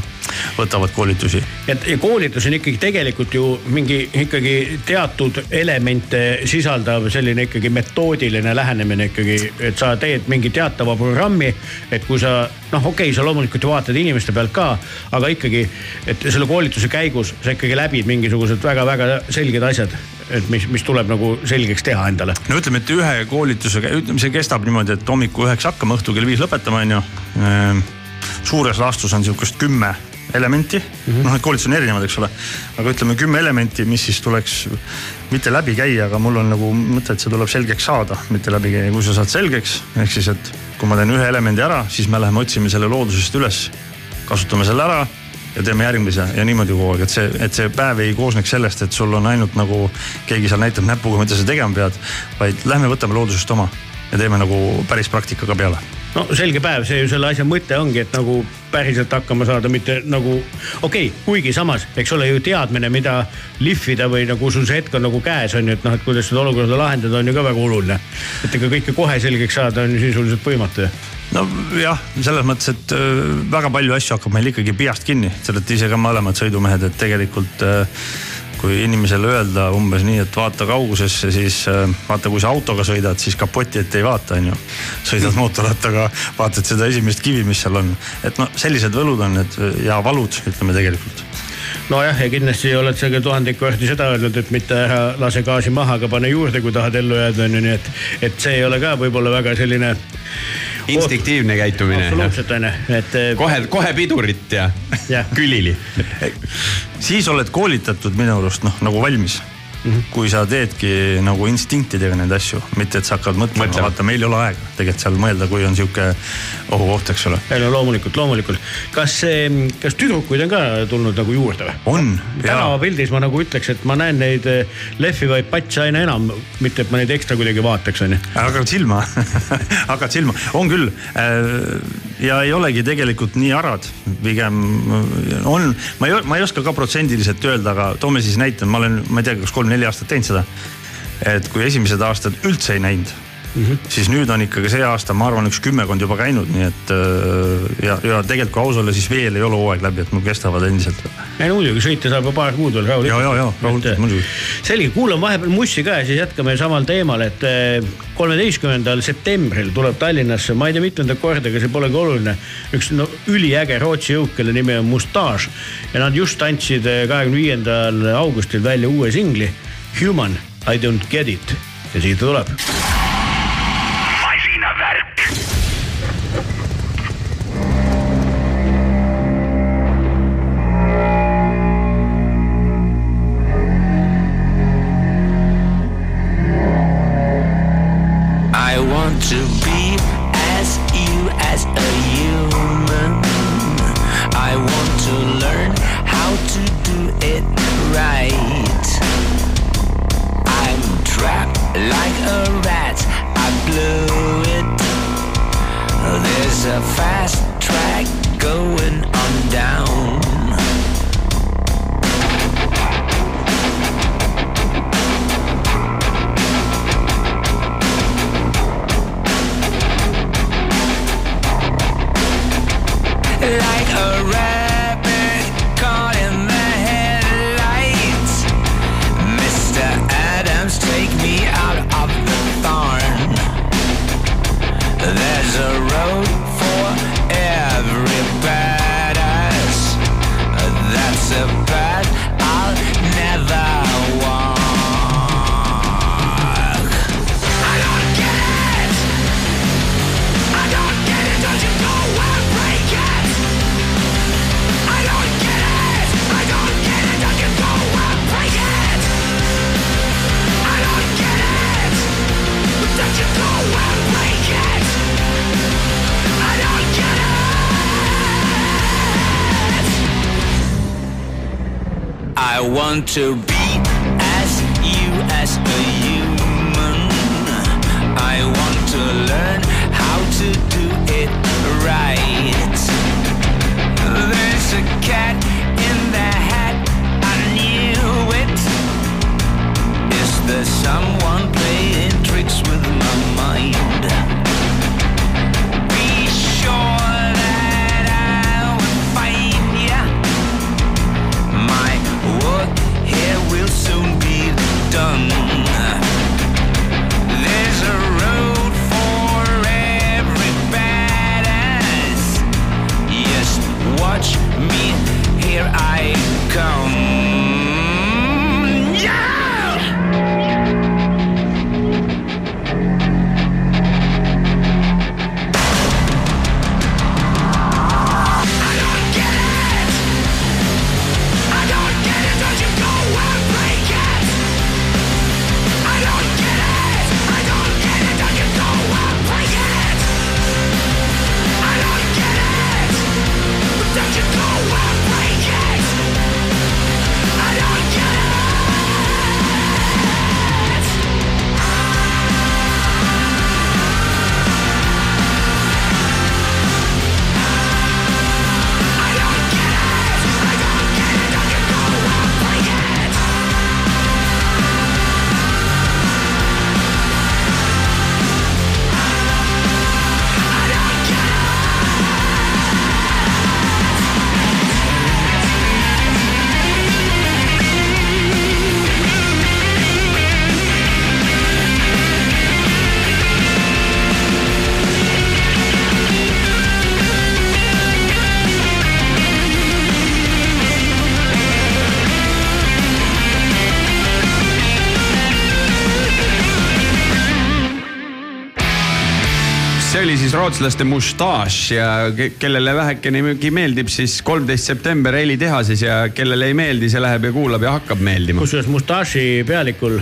võtavad koolitusi. et ja koolitus on ikkagi tegelikult ju mingi ikkagi teatud elemente sisaldav selline ikkagi metoodiline lähenemine ikkagi, et sa teed mingi teatava programmi. et kui sa noh, okei okay,, sa loomulikult ju vaatad inimeste pealt ka, aga ikkagi, et selle koolituse käigus sa ikkagi läbid mingisugused väga-väga selged asjad et mis, mis tuleb nagu selgeks teha endale. no ütleme, et ühe koolitusega, ütleme, see kestab niimoodi, et hommikul üheksa hakkame, õhtul kell viis lõpetame, onju. suures laastus on sihukest kümme elementi mm -hmm., noh, need koolitused on erinevad, eks ole. aga ütleme kümme elementi, mis siis tuleks mitte läbi käia, aga mul on nagu mõte, et see tuleb selgeks saada, mitte läbi käia, kui sa saad selgeks. ehk siis, et kui ma teen ühe elemendi ära, siis me läheme otsime selle loodusest üles, kasutame selle ära ja teeme järgmise ja niimoodi kogu aeg, et see, et see päev ei koosneks sellest, et sul on ainult nagu keegi seal näitab näpuga, mida sa tegema pead. vaid lähme võtame loodusest oma ja teeme nagu päris praktika ka peale no selge päev, see ju selle asja mõte ongi, et nagu päriselt hakkama saada, mitte nagu okei okay,, kuigi samas, eks ole ju teadmine, mida lihvida või nagu sul see hetk on nagu käes on ju, et noh, et kuidas seda olukorda lahendada, on ju ka väga oluline. et ega kõike kohe selgeks saada on ju sisuliselt võimatu ju nojah, selles mõttes, et äh, väga palju asju hakkab meil ikkagi peast kinni, te olete ise ka mõlemad sõidumehed, et tegelikult äh, kui inimesele öelda umbes nii, et vaata kaugusesse, siis äh, vaata, kui sa autoga sõidad, siis kapoti ette ei vaata, onju. sõidad mootorrattaga, vaatad seda esimest kivi, mis seal on. et noh, sellised võlud on need ja valud, ütleme tegelikult nojah, ja kindlasti oled sa ka tuhandeid kordi seda öelnud, et mitte ära lase gaasi maha, aga pane juurde, kui tahad ellu jääda, on ju, nii et, et see ei ole ka võib-olla väga selline instinktiivne käitumine. absoluutselt on ju, et. kohe, kohe pidurit ja, ja. külili. siis oled koolitatud minu arust noh, nagu valmis Mm -hmm. kui sa teedki nagu instinktidega neid asju, mitte et sa hakkad mõtlema, mõtlema., vaata meil ei ole aega tegelikult seal mõelda, kui on sihuke ohukoht, eks ole. ei no loomulikult, loomulikult. kas kas tüdrukuid on ka tulnud nagu juurde või? on. tänavapildis ma nagu ütleks, et ma näen neid eh, lehvivaid patše aina enam, mitte et ma neid ekstra kuidagi vaataks, onju. hakkavad silma hakkavad silma, on küll. Ja ei olegi tegelikult nii arad, pigem on, ma ei, ma ei oska ka protsendiliselt öelda, aga toome siis näite, ma olen, ma ei tea, kas kolm-neli aastat teinud seda. et kui esimesed aastad üldse ei näinud Mm -hmm. siis nüüd on ikkagi see aasta, ma arvan, üks kümmekond juba käinud, nii et ja, ja tegelikult kui aus olla, siis veel ei ole hooaeg läbi, et mul kestavad endiselt. ei no muidugi, sõita saab ju paar kuud veel rahulikult. ja, ja, ja rahulikult muidugi. selge, kuulame vahepeal Mussi ka ja siis jätkame samal teemal, et kolmeteistkümnendal septembril tuleb Tallinnasse, ma ei tea mitmendat korda, aga see polegi oluline. üks no üliäge Rootsi jõuk, kelle nimi on Mustache ja nad just andsid kahekümne viiendal augustil välja uue singli Human I don't get it ja siit ta tuleb want rootslaste Mustache ja ke- kellele vähekenegi meeldib, siis kolmteist september Heli tehases ja kellele ei meeldi, see läheb ja kuulab ja hakkab meeldima. kusjuures Mustaši pealikul,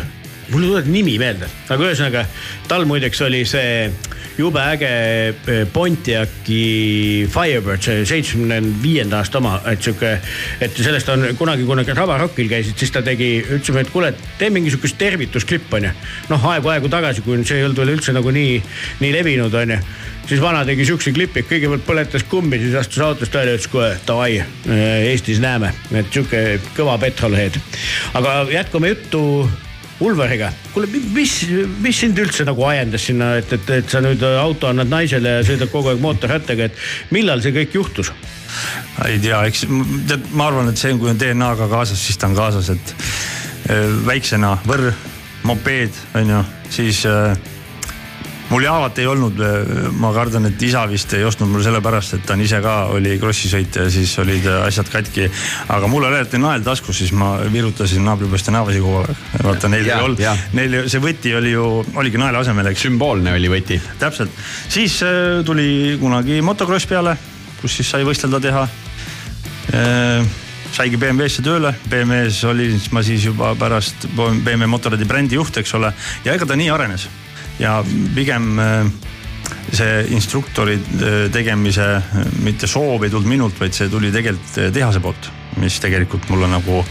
mul ei tule nimi meelde, aga ühesõnaga tal muideks oli see jube äge eh, Pontiaci Firebird, see seitsmekümne viienda aasta oma, et sihuke, et sellest on kunagi, Rava Rockil käisid, siis ta tegi, ütlesime, et kuule, tee mingi sihukest tervitusklippi onju. noh, aegu-aegu tagasi, kui see ei olnud veel üldse nagu nii, nii levinud onju siis vana tegi siukse klipi, kõigepealt põletas kummi, siis astus autost välja ja ütles kohe davai, Eestis näeme, et sihuke kõva petrolhead. aga jätkame juttu Ulveriga, kuule, mis, mis sind üldse nagu ajendas sinna, et, et, et sa nüüd auto annad naisele ja sõidad kogu aeg mootorrattaga, et millal see kõik juhtus? ei tea, eks tead, ma arvan, et see, kui on DNA-ga kaasas, siis ta on kaasas, et äh, väiksena võrr, mopeed on ju, siis äh, mul jaavat ei olnud, ma kardan, et isa vist ei ostnud mul sellepärast, et ta on ise ka oli krossisõitja ja siis olid asjad katki. aga mul oli alati nael taskus, siis ma virutasin naabripoiste näosi kogu aeg. vaata neil ei olnud neil see võti oli ju, oligi naela asemel, eks. sümboolne oli võti. täpselt, siis äh, tuli kunagi motokross peale, kus siis sai võistelda teha äh, saigi BMW-sse tööle, BMW-s olin ma siis juba pärast BMW motorradi brändi juht, eks ole, ja ega ta nii arenes ja pigem äh, see instruktori äh, tegemise äh, mitte soov ei tulnud minult, vaid see tuli tegelikult tehase poolt, mis tegelikult mulle nagu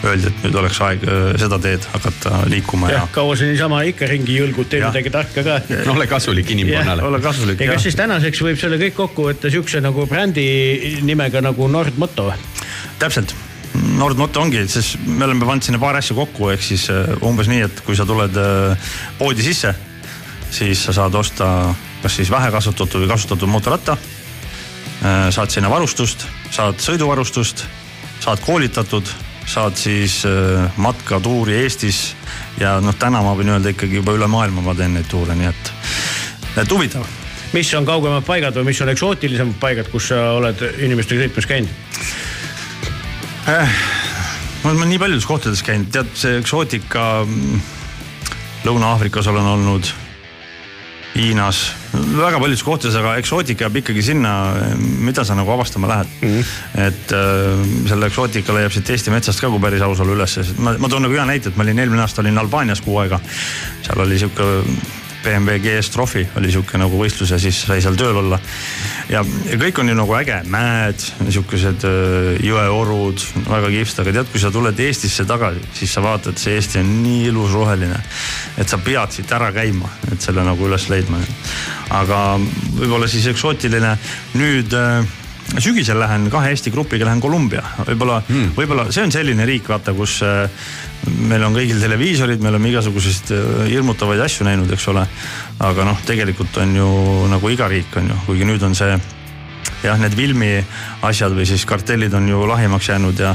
öeldi, et nüüd oleks aeg seda teed hakata liikuma ja, jah, kaua sa niisama ikka ringi jõlgud, tee midagi tarka ka ole kasulik inimkonnale. olla kasulik ja kas siis tänaseks võib selle kõik kokku võtta siukse nagu brändi nimega nagu Nord Moto või? täpselt, Nord Moto ongi, sest me oleme pannud sinna paar asja kokku, ehk siis umbes nii, et kui sa tuled poodi sisse, siis sa saad osta kas siis vähekasutatud või kasutatud motoratta. saad sinna varustust, saad sõiduvarustust, saad koolitatud, saad siis äh, matkatuuri Eestis ja noh, täna ma võin öelda ikkagi juba üle maailma ma teen neid tuure, nii et, et huvitav mis on kaugemad paigad või mis on eksootilisemad paigad, kus sa oled inimestega sõitmas käinud? ma olen nii paljudes kohtades käinud, tead see eksootika. Lõuna-Aafrikas olen olnud, Hiinas, väga paljudes kohtades, aga eksootika jääb ikkagi sinna, mida sa nagu avastama lähed mm. -hmm. et äh, selle eksootika leiab siit Eesti metsast ka, kui päris aus olla sest ma, ma toon nagu hea näite, et ma olin eelmine aasta olin Albaanias kuu aega. seal oli sihuke BMW GS Trophy oli sihuke nagu võistlus ja siis sai seal tööl olla. ja, ja kõik on ju nagu äge, mäed, sihukesed äh, jõeorud, väga kihvt, aga tead, kui sa tuled Eestisse tagasi, siis sa vaatad, see Eesti on nii ilus roheline. et sa pead siit ära käima, et selle nagu üles leidma. aga võib-olla siis eksootiline nüüd äh, sügisel lähen kahe Eesti grupiga lähen Kolumbia, võib-olla mm., võib-olla see on selline riik, vaata, kus äh, meil on kõigil televiisorid, me oleme igasuguseid äh, hirmutavaid asju näinud, eks ole. aga noh, tegelikult on ju nagu iga riik on ju, kuigi nüüd on see jah, need filmi asjad või siis kartellid on ju lahjemaks jäänud ja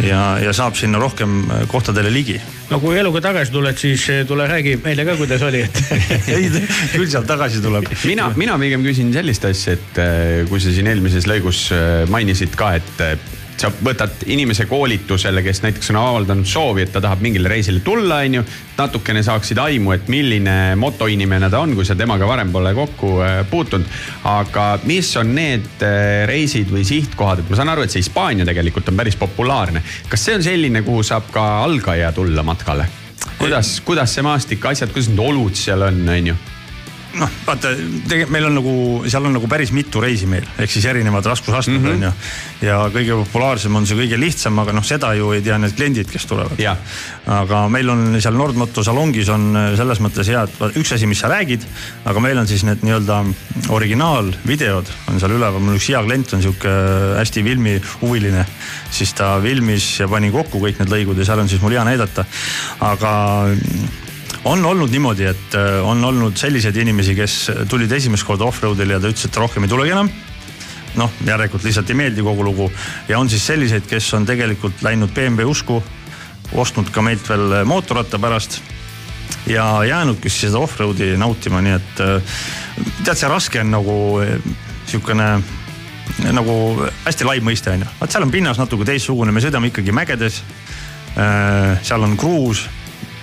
ja, ja saab sinna rohkem äh, kohtadele ligi. no kui eluga tagasi tuled, siis eh, tule räägi meile ka, kuidas oli, et ei, küll sealt tagasi tuleb. mina, mina pigem küsin sellist asja, et äh, kui sa siin eelmises lõigus äh, mainisid ka, et äh, sa võtad inimese koolitusele, kes näiteks on avaldanud soovi, et ta tahab mingile reisile tulla, onju. natukene saaksid aimu, et milline motoinimene ta on, kui sa temaga varem pole kokku äh, puutunud. aga mis on need äh, reisid või sihtkohad, et ma saan aru, et see Hispaania tegelikult on päris populaarne. kas see on selline, kuhu saab ka algaja tulla matkale? kuidas, kuidas see maastik, asjad, kuidas need olud seal on, onju? noh, vaata, meil on nagu, seal on nagu päris mitu reisi meil, ehk siis erinevad raskusastmed on mm -hmm. ju. ja kõige populaarsem on see kõige lihtsam, aga noh, seda ju ei tea need kliendid, kes tulevad. Aga meil on seal Nordmoto salongis on äh, selles mõttes hea, et üks asi, mis sa räägid, aga meil on siis need nii-öelda originaalvideod on seal üleval, mul üks hea klient on sihuke hästi filmihuviline, siis ta filmis ja pani kokku kõik need lõigud ja seal on siis mul hea näidata. aga on olnud niimoodi, et äh, on olnud selliseid inimesi, kes tulid esimest korda off-road'ile ja ta ütles, et rohkem ei tulegi enam noh, järelikult lihtsalt ei meeldi kogu lugu ja on siis selliseid, kes on tegelikult läinud BMW usku, ostnud ka meilt veel mootorratta pärast ja jäänudki siis seda off-road'i nautima, nii et äh, tead, see raske on nagu äh, sihukene nagu hästi lai mõiste on ju, vaat seal on pinnas natuke teistsugune, me sõidame ikkagi mägedes. seal on kruus,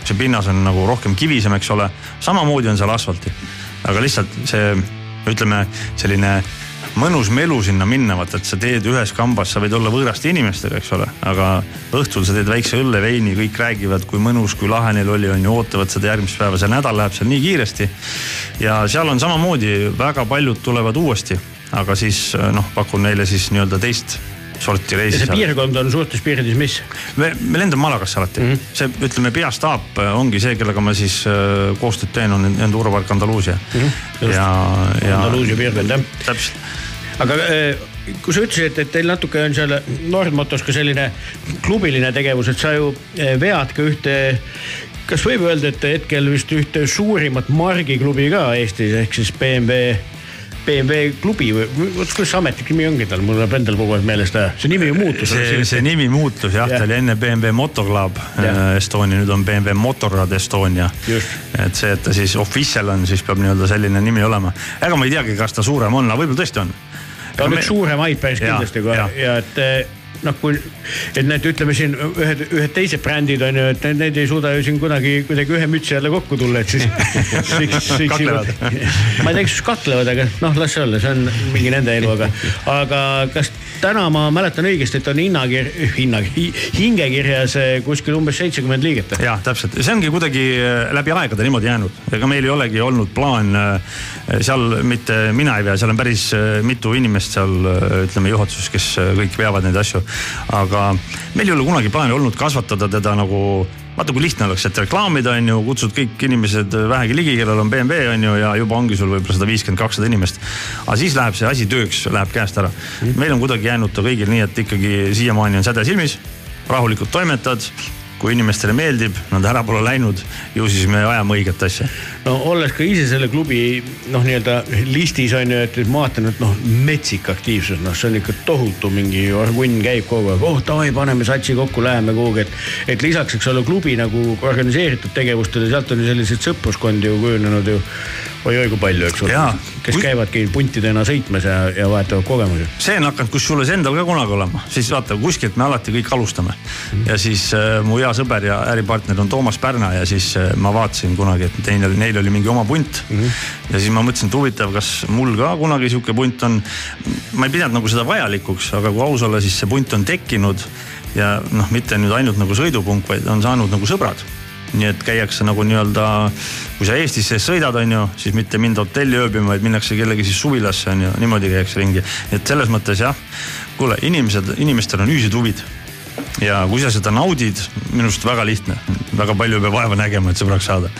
see pinnas on nagu rohkem kivisem, eks ole, samamoodi on seal asfalti, aga lihtsalt see ütleme selline mõnus melu sinna minna, vaata, et sa teed ühes kambas, sa võid olla võõraste inimestega, eks ole, aga õhtul sa teed väikse õlleveini, kõik räägivad, kui mõnus, kui lahe neil oli, on ju, ootavad seda järgmist päeva, see nädal läheb seal nii kiiresti. ja seal on samamoodi väga paljud tulevad uuesti, aga siis noh, pakun neile siis nii-öelda teist sorti reisi see. piirkond on suurtes piirides, mis? me, me lendame Malagasse alati mm, -hmm. see ütleme, peastaap ongi see, kellega ma siis äh, koostööd teen, on Enduropark Andaluusia mm. -hmm. ja, ja Andaluusia piirkond jah. täpselt aga eh, kui sa ütlesid, et teil natuke on seal Nordmotos ka selline klubiline tegevus, et sa ju eh, vead ka ühte, kas võib öelda, et hetkel vist ühte suurimat margiklubi ka Eestis ehk siis BMW, BMW klubi või või- kuidas see ametlik nimi ongi tal, mul läheb endal kogu aeg meelest ära, see nimi ju muutus. see, see nimi muutus jah ja., ta oli enne BMW Motoclub äh, Estonia, nüüd on BMW Motorrad Estonia et see, et ta siis official on, siis peab nii-öelda selline nimi olema. ega ma ei teagi, kas ta suurem on, aga võib-olla tõesti on. ta on üks suuremaid päris kindlasti kohe jaa. ja et eh, noh, kui, et need ütleme siin ühed, ühed teised brändid on ju, et need, ei suuda ju siin kunagi kuidagi ühe mütsi alla kokku tulla, et siis, siis, siis. Kaklevad. ma ei tea, kas kaklevad, aga noh, las see olla, see on mingi nende elu, aga, aga kas täna ma mäletan õigesti, et on hinnakir-, hinna, hingekirjas eh, kuskil umbes seitsekümmend liiget. jah, täpselt, see ongi kuidagi läbi aegade niimoodi jäänud, ega meil ei olegi olnud plaan äh, seal mitte mina ei vea, seal on päris äh, mitu inimest seal ütleme juhatuses, kes kõik veavad neid asju. aga meil ei ole kunagi plaani olnud kasvatada teda nagu vaata, kui lihtne oleks, et reklaamida on ju, kutsud kõik inimesed vähegi ligi, kellel on BMW on ju ja juba ongi sul võib-olla sada viiskümmend, kakssada inimest. aga siis läheb see asi tööks, läheb käest ära. meil on kuidagi jäänud ta kõigil nii, et ikkagi siiamaani on säde silmis, rahulikult toimetad kui inimestele meeldib, nad ära pole läinud, ju siis me ajame õiget asja. no olles ka ise selle klubi noh, nii-öelda listis on ju, et ma vaatan, et noh, metsik aktiivsus, noh, see on ikka tohutu mingi orgunn käib kogu aeg, oh davai, paneme satsi kokku, läheme kuhugi, et. et lisaks, eks ole, klubi nagu organiseeritud tegevustele, sealt on ju selliseid sõpruskondi ju kujunenud ju oi-oi kui palju, eks ole kes Kui- käivadki puntidena sõitmas ja, ja vahetavad kogemusi. see on hakanud kusjuures endal ka kunagi olema, siis vaata kuskilt me alati kõik alustame Mhm. ja siis äh, mu hea sõber ja äripartner on Toomas Pärna ja siis äh, ma vaatasin kunagi, et neil, neil oli mingi oma punt mm. -hmm. ja siis ma mõtlesin, et huvitav, kas mul ka kunagi sihuke punt on. ma ei pidanud nagu seda vajalikuks, aga kui aus olla, siis see punt on tekkinud ja noh, mitte nüüd ainult nagu sõidupunk, vaid on saanud nagu sõbrad nii et käiakse nagu nii-öelda, kui sa Eestis sees sõidad, on ju, siis mitte minna hotelli ööbima, vaid minnakse kellegi siis suvilasse on ju, niimoodi käiakse ringi. et selles mõttes jah, kuule, inimesed, inimestel on ühised huvid. Ja kui sa seda naudid, minu arust väga lihtne, väga palju ei pea vaeva nägema, et sõbraks saada.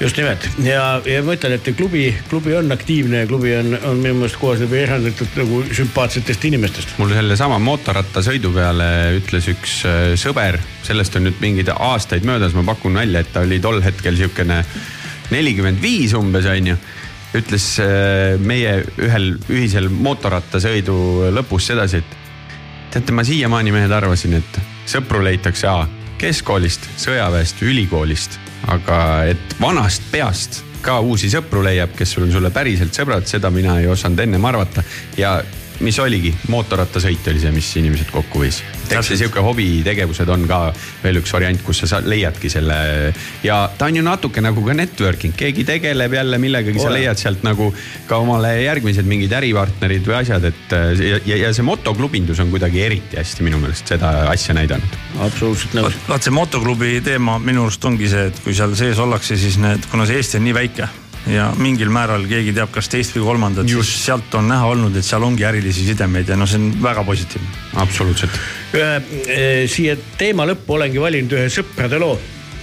just nimelt ja, ja ma ütlen, et klubi, klubi on aktiivne ja klubi on, on minu meelest koosneb eranditult nagu sümpaatsetest inimestest. mul sellesama mootorrattasõidu peale ütles üks äh, sõber, sellest on nüüd mingeid aastaid möödas, ma pakun välja, et ta oli tol hetkel siukene nelikümmend viis umbes onju ütles äh, meie ühel ühisel mootorrattasõidu lõpus sedasi, et teate, ma siiamaani mehed arvasin, et sõpru leitakse A keskkoolist, sõjaväest, ülikoolist, aga et vanast peast ka uusi sõpru leiab, kes on sulle päriselt sõbrad, seda mina ei osanud ennem arvata. Ja mis oligi, mootorrattasõit oli see, mis inimesed kokku viis. eks see sihuke hobitegevused on ka veel üks variant, kus sa leiadki selle ja ta on ju natuke nagu ka networking, keegi tegeleb jälle millegagi, sa leiad sealt nagu ka omale järgmised mingid äripartnerid või asjad, et äh, ja, ja, ja see motoklubindus on kuidagi eriti hästi minu meelest seda asja näidanud. absoluutselt nõus. vaat see motoklubi teema minu arust ongi see, et kui seal sees ollakse, siis need, kuna see Eesti on nii väike ja mingil määral keegi teab, kas teist või kolmandat, siis sealt on näha olnud, et seal ongi ärilisi sidemeid ja noh, see on väga positiivne. absoluutselt. siia teema lõppu olengi valinud ühe sõprade loo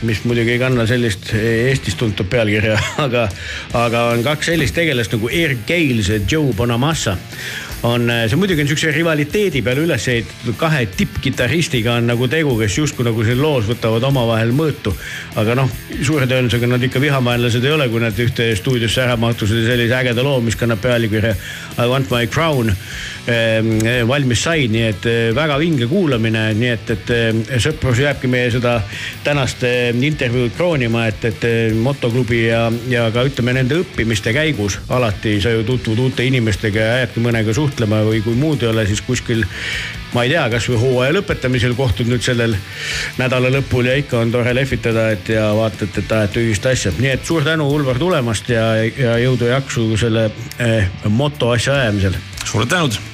mis muidugi ei kanna sellist eh, Eestis tuntud pealkirja, aga, aga on kaks sellist tegelast nagu Eric Gales ja Joe Bonamassa. on, see muidugi on siukse rivaliteedi peale üles ehitatud, kahe tippkitarristiga on nagu tegu, kes justkui nagu siin loos võtavad omavahel mõõtu. aga noh, suure tõenäosusega nad ikka vihamaelased ei ole, kui nad ühte stuudiosse ära mahtusid ja sellise ägeda loo, mis kannab pealkirja I want my crown valmis sai, nii et eh, väga vinge kuulamine, nii et, et eh, sõprus jääbki meie seda tänast eh, intervjuud kroonima, et, et eh, motoklubi ja, ja ka ütleme nende õppimiste käigus alati sa ju tutvud uute inimestega ja jäädki mõnega suhtlema või kui muud ei ole, siis kuskil ma ei tea, kasvõi hooaja lõpetamisel kohtud nüüd sellel nädala lõpul ja ikka on tore lehvitada, et ja vaatad, et ajate ühist asja, nii et suur tänu, Ulvar tulemast ja, ja jõudu ja jaksu selle eh, moto asja ajamisel. suured tänud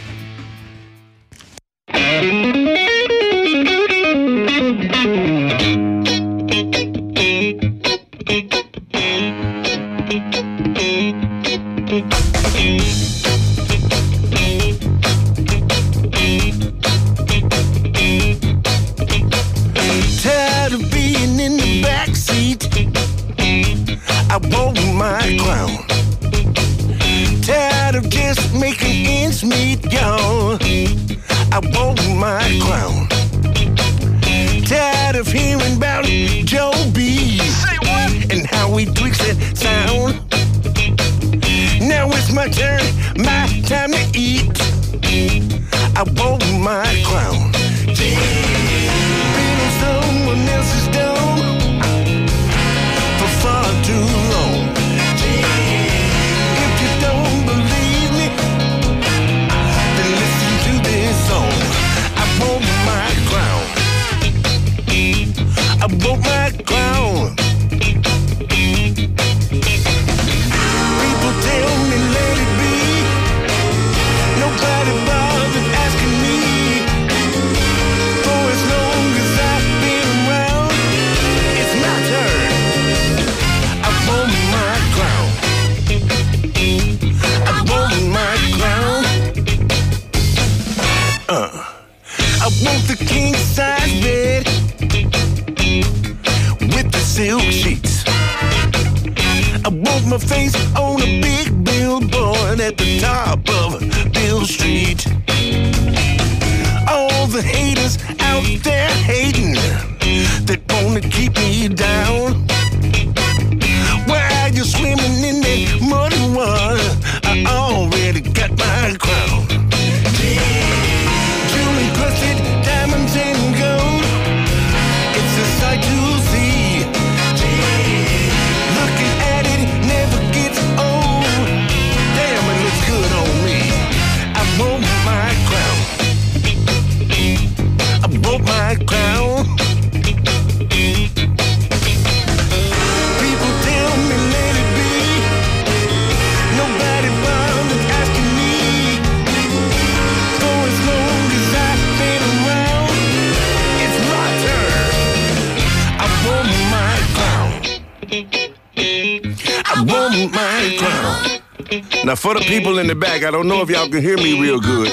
I don't know if y'all can hear me real good,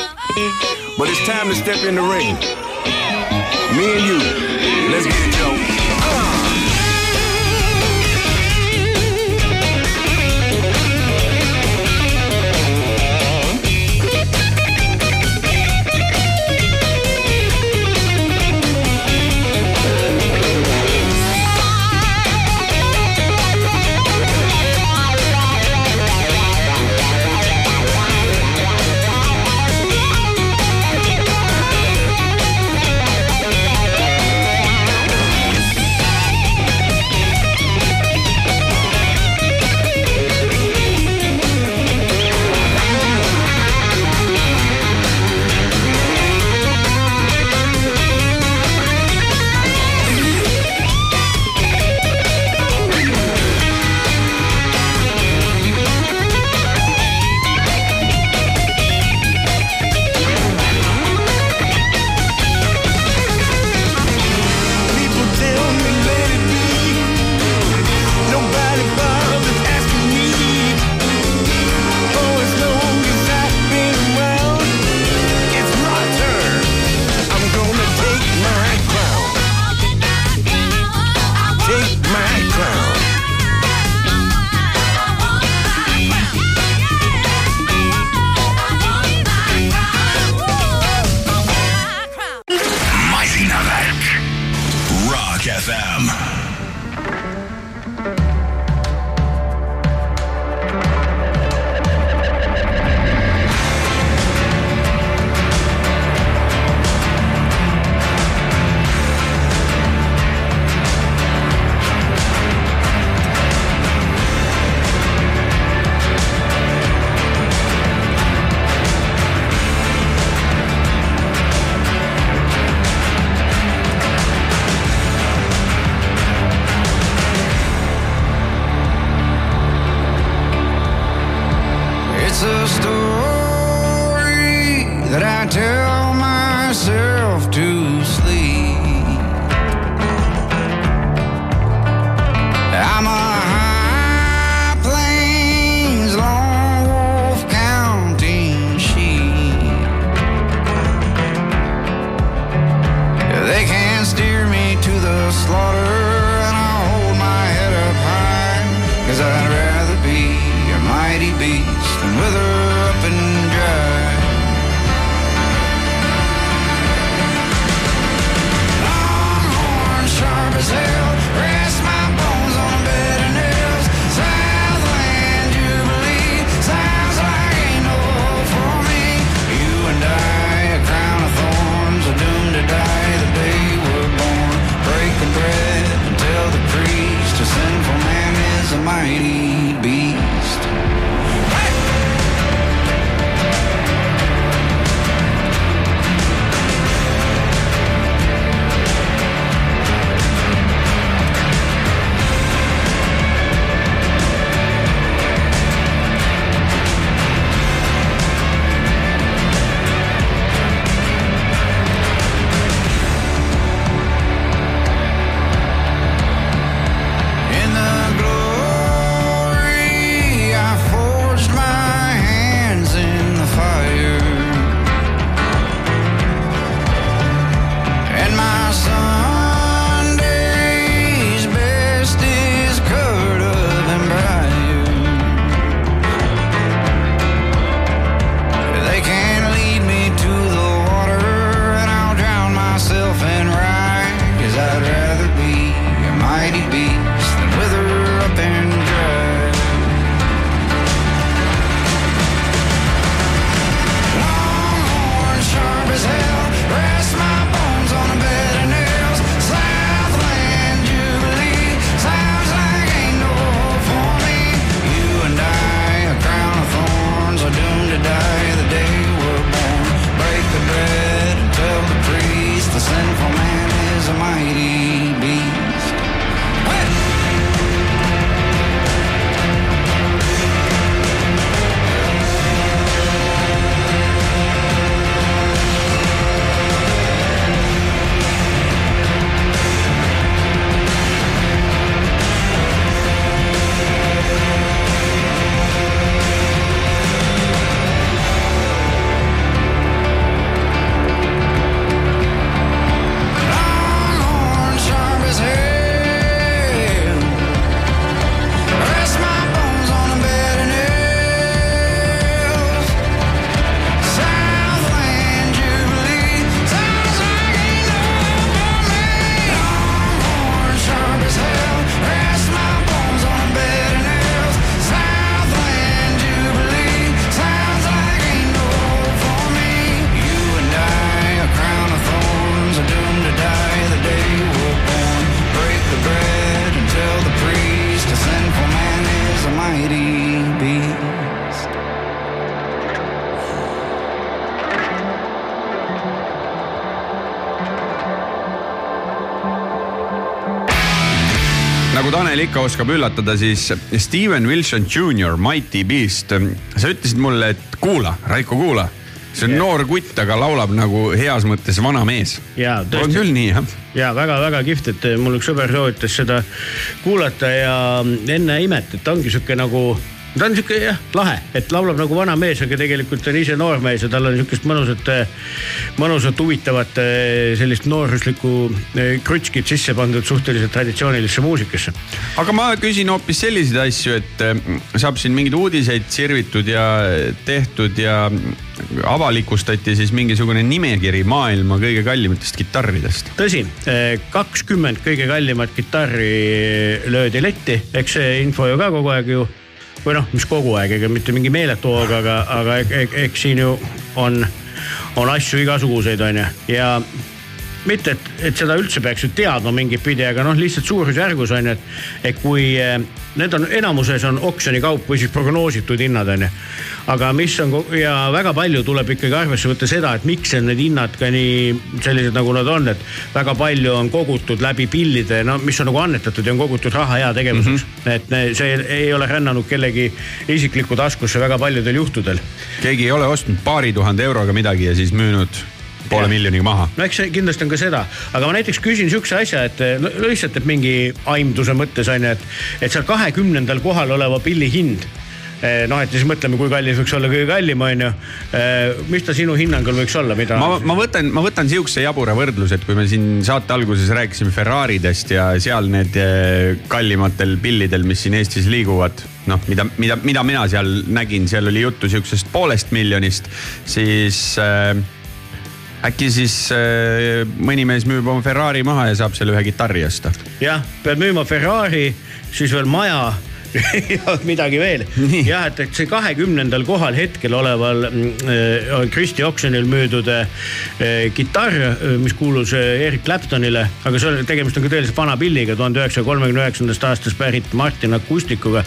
but it's time to step in the ring. Me and you, let's get it, Joe. Oskab üllatada, siis Steven Wilson Jr, Mighty Beast, sa ütlesid mulle, et kuula, Raiko, kuula. see on yeah. noor kutt, aga laulab nagu heas mõttes vana mees. on küll nii jah? ja väga-väga kihvt, et mul üks sõber soovitas seda kuulata ja enne imet, et ta ongi sihuke nagu ta on sihuke jah, lahe, et laulab nagu vana mees, aga tegelikult on ise noormees ja tal on sihukest mõnusat, mõnusat huvitavat eh, sellist nooruslikku eh, krutskit sisse pandud suhteliselt traditsioonilisse muusikasse. aga ma küsin hoopis selliseid asju, et äh, saab siin mingeid uudiseid sirvitud ja tehtud ja avalikustati siis mingisugune nimekiri maailma kõige kallimatest kitarridest. tõsi, kakskümmend kõige kallimat kitarri löödi letti, eks see info ju ka kogu aeg ju või noh, mis kogu aeg, ega mitte mingi meeletu hoog, aga, aga ek- ek- eks siin ju on, on asju igasuguseid, onju, ja mitte, et, et seda üldse peaks ju teadma mingit pidi, aga noh, lihtsalt suurusjärgus on ju, et, et kui eh, need on enamuses on oksjonikaup või siis prognoositud hinnad on ju. aga mis on ja väga palju tuleb ikkagi arvesse võtta seda, et miks on need hinnad ka nii sellised, nagu nad on, et väga palju on kogutud läbi pillide, no mis on nagu annetatud ja on kogutud raha heategevuseks mm. -hmm. et ne- see ei ole rännanud kellegi isiklikku taskusse väga paljudel juhtudel keegi ei ole ostnud paari tuhande euroga midagi ja siis müünud poole miljoniga maha. no eks see kindlasti on ka seda, aga ma näiteks küsin sihukese asja, et no, lihtsalt, et mingi aimduse mõttes on ju, et, et seal kahekümnendal kohal oleva pilli hind. noh, et siis mõtleme, kui kallis võiks olla kõige kallim, on ju. mis ta sinu hinnangul võiks olla, mida? ma, ma võtan, ma võtan sihukese jabura võrdluse, et kui me siin saate alguses rääkisime Ferraridest ja seal need eh, kallimatel pillidel, mis siin Eestis liiguvad, noh, mida, mida, mida mina seal nägin, seal oli juttu sihukesest poolest miljonist, siis äh, äkki siis äh, mõni mees müüb oma Ferrari maha ja saab selle ühe kitarri osta. jah, pead müüma Ferrari, siis veel maja ja midagi veel. jah, et, et see kahekümnendal kohal hetkel oleval mm, äh, Kristi oksjonil müüdud äh, kitarr, mis kuulus äh, Erik Claptonile, aga see oli, tegemist on ka tõeliselt vana pilliga, tuhande üheksasaja kolmekümne üheksandast aastast pärit Martin akustikuga.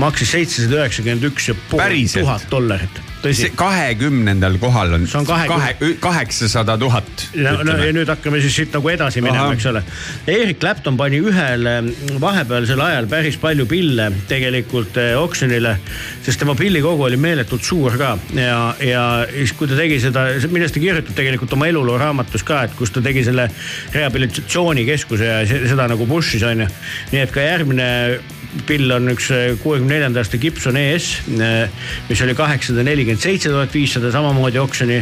maksis seitsesada üheksakümmend üks ja pool tuhat dollarit, tõsi. kahekümnendal kohal on on kahe, kaheksasada tuhat. no, no ja nüüd hakkame siis siit nagu edasi minema, eks ole. Erik Clapton pani ühele vahepealsel ajal päris palju pille tegelikult eh, oksjonile, sest tema pillikogu oli meeletult suur ka ja, ja siis, kui ta tegi seda, millest ta kirjutab tegelikult oma eluloo raamatus ka, et kus ta tegi selle rehabilitatsioonikeskuse ja se- seda nagu push'is on ju. nii et ka järgmine pill on üks kuuekümne neljanda aasta Gibson ES, mis oli kaheksasada nelikümmend seitse tuhat viissada, samamoodi oksjoni,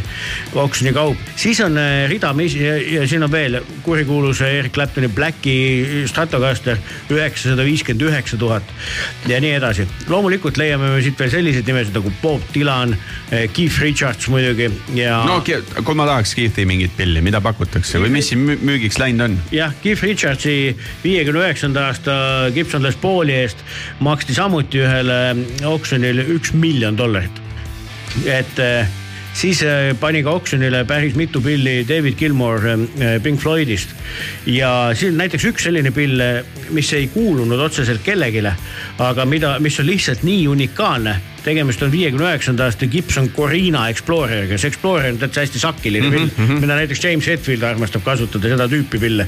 oksjoni kaup. siis on äh, ridamisi ja, ja siin on veel kurikuulus Erik Claptoni Blacki Stratocaster üheksasada viiskümmend üheksa tuhat ja nii edasi. loomulikult leiame me siit veel selliseid nimesid nagu Bob Dylan, Keith Richards muidugi ja no kui ma tahaks Keith'i mingit pilli, mida pakutakse või mis siin müü- müügiks läinud on? jah, Keith Richardsi viiekümne üheksanda aasta Gibson Les Pauli eest maksti samuti ühele oksjonile üks miljon dollarit. et eh, siis eh, pani ka oksjonile päris mitu pilli David Gilmour eh, Pink Floydist ja siin näiteks üks selline pill, mis ei kuulunud otseselt kellelegi, aga mida, mis on lihtsalt nii unikaalne tegemist on viiekümne üheksanda aasta Gibson Corina Exploreriga, see Explorer on täitsa hästi sakiline pill mm, -hmm. mida näiteks James Hetfield armastab kasutada, seda tüüpi pille.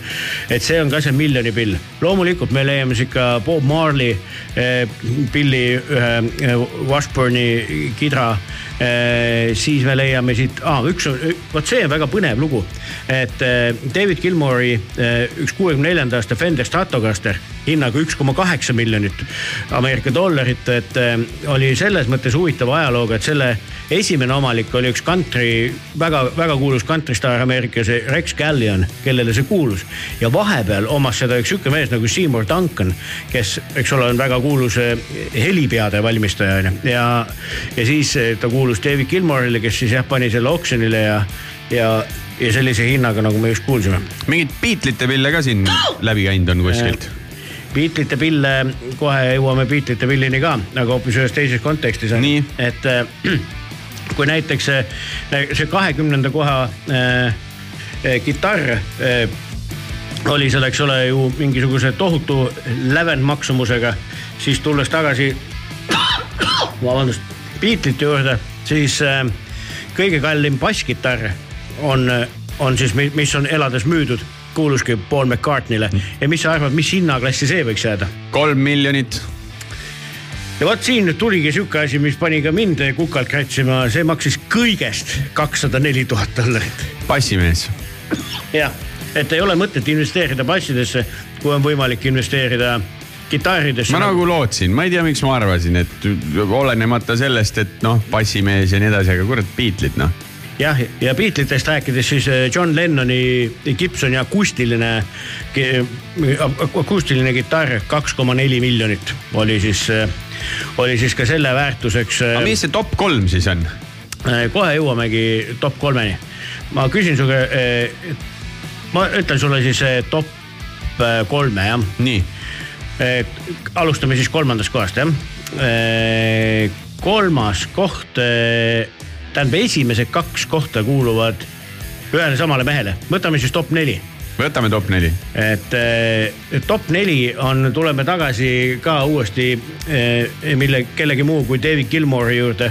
et see on ka see miljoni pill. loomulikult me leiame siit ka Bob Marley eh, pilli ühe eh, Washburni kidra eh,. siis me leiame siit ah,, üks on, vot see on väga põnev lugu, et eh, David Gilmori eh, üks kuuekümne neljanda aasta Fender Stratocaster hinnaga üks koma kaheksa miljonit Ameerika dollarit, et eh, oli selles mõttes huvitava ajalooga, et selle esimene omanik oli üks country, väga-väga kuulus kantristaar Ameerikas, Rex Gallion, kellele see kuulus. ja vahepeal omas seda üks sihuke mees nagu Seymour Duncan, kes, eks ole, on väga kuulus eh, helipeade valmistaja on ju, ja, ja siis eh, ta kuulus David Gilmore'ile, kes siis jah, pani selle oksjonile ja, ja, ja sellise hinnaga, nagu me just kuulsime mingit Beatlesite pille ka siin läbi käinud on kuskilt? Beatlesite pille, kohe jõuame Beatlesite pillini ka, aga hoopis ühes teises kontekstis. Et äh, kui näiteks see, see kahekümnenda koha äh, äh, kitarr äh, oli seal, eks ole ju mingisuguse tohutu lävendmaksumusega, siis tulles tagasi, vabandust, Beatlesite juurde, siis äh, kõige kallim basskitarr on, on siis, mis on elades müüdud kuuluski Paul McCartneyle ja mis sa arvad, mis hinnaklassi see võiks jääda? kolm miljonit. ja vot siin nüüd tuligi sihuke asi, mis pani ka mind kukalt kratsima, see maksis kõigest kakssada neli tuhat dollarit. bassimees. jah, et ei ole mõtet investeerida bassidesse, kui on võimalik investeerida kitarridesse. ma nagu lootsin, ma ei tea, miks ma arvasin, et olenemata sellest, et noh, bassimees ja nii edasi, aga kurat, Beatlesid noh. jah, ja Beatlesitest rääkides siis eh, John Lennoni Gibsoni akustiline, akustiline kitarr, kaks koma neli miljonit oli siis, oli siis ka selle väärtuseks. aga mis see top kolm siis on? kohe jõuamegi top kolmeni. ma küsin su, ma ütlen sulle siis top kolme jah. nii. alustame siis kolmandast kohast jah. kolmas koht, tähendab esimesed kaks kohta kuuluvad ühele samale mehele, võtame siis top neli võtame top neli. et eh, top neli on, tuleme tagasi ka uuesti eh, mille, kellegi muu kui David Gilmore'i juurde,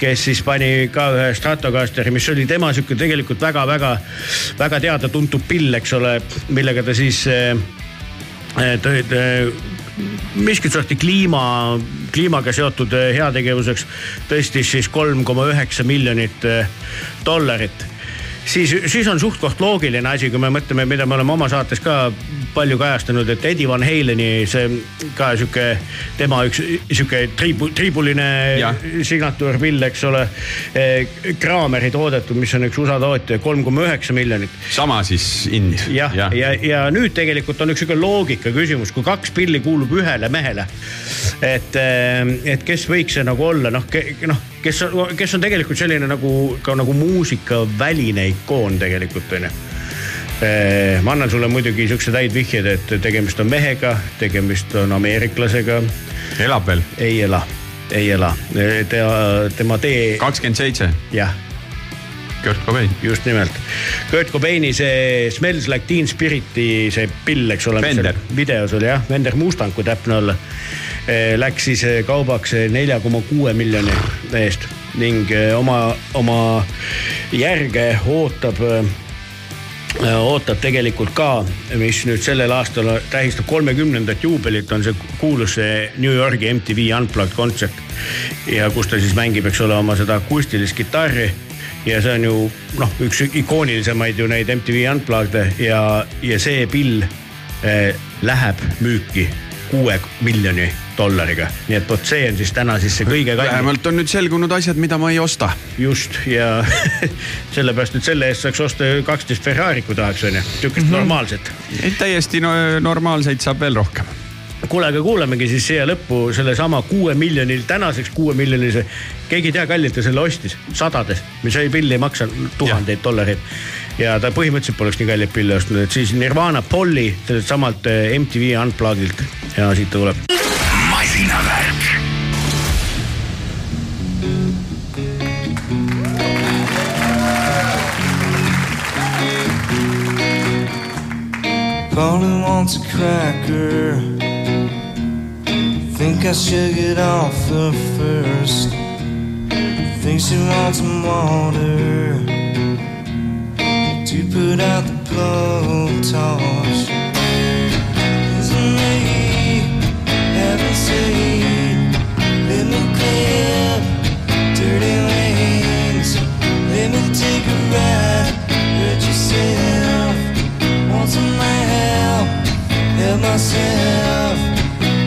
kes siis pani ka ühe Stratocasteri, mis oli tema sihuke tegelikult väga-väga-väga teada-tuntud pill, eks ole, millega ta siis eh, tõi eh, miskit sorti kliima, kliimaga seotud eh, heategevuseks tõstis siis kolm koma üheksa miljonit eh, dollarit siis, siis on suht-koht loogiline asi, kui me mõtleme, mida me oleme oma saates ka palju kajastanud, et Eddie Van Haleni see ka sihuke, tema üks sihuke triibu, triibuline signatuurpill, eks ole. Kraameri toodetud, mis on üks USA tootja, kolm koma üheksa miljonit sama siis hind. jah, ja, ja, ja nüüd tegelikult on üks sihuke loogika küsimus, kui kaks pilli kuulub ühele mehele. et, et kes võiks see nagu olla, noh, noh, kes, kes on tegelikult selline nagu ka nagu muusikaväline ikoon tegelikult onju. ma annan sulle muidugi siukseid häid vihjeid, et tegemist on mehega, tegemist on ameeriklasega, elab veel? ei ela, ei ela, ta, tema tee, kakskümmend seitse, jah Kurt Cobain. just nimelt. Kurt Cobaini see Smells Like Teen Spiriti see pill, eks ole. Videos oli jah, Vender Mustang, kui täpne olla. Läks siis eh, kaubaks nelja koma kuue miljoni eest ning eh, oma, oma järge ootab ootab tegelikult ka, mis nüüd sellel aastal tähistab kolmekümnendat juubelit, on see kuulus see New Yorgi MTV Unplugged kontsert. ja kus ta siis mängib, eks ole, oma seda akustilist kitarri ja see on ju noh, üks ikoonilisemaid ju neid MTV Unplugged'e ja, ja see pill eh, läheb müüki kuue miljoni dollariga, nii et vot see on siis täna siis see kõige kallim. vähemalt on nüüd selgunud asjad, mida ma ei osta. just ja sellepärast, et selle eest saaks osta kaksteist Ferrari, kui tahaks onju, sihukest mm -hmm. normaalset. täiesti no, normaalseid saab veel rohkem. kuule, aga kuulamegi siis siia lõppu sellesama kuue miljonil, tänaseks kuue miljonilise. keegi ei tea, kallilt ta selle ostis, sadades, mis ei pilli ei maksa tuhandeid dollareid. ja ta põhimõtteliselt poleks nii kalleid pille ostnud, et siis Nirvana Polly sellelt samalt eh, MTV Unplugged'ilt ja siit ta tuleb. masinavärk. Polly wants a cracker. Think I should get off the first. Think she wants some water to put out the blowtorch. Isn't me heaven seen? Let me clip dirty wings. Let me take a ride. Hurt yourself. Want some help? Help myself.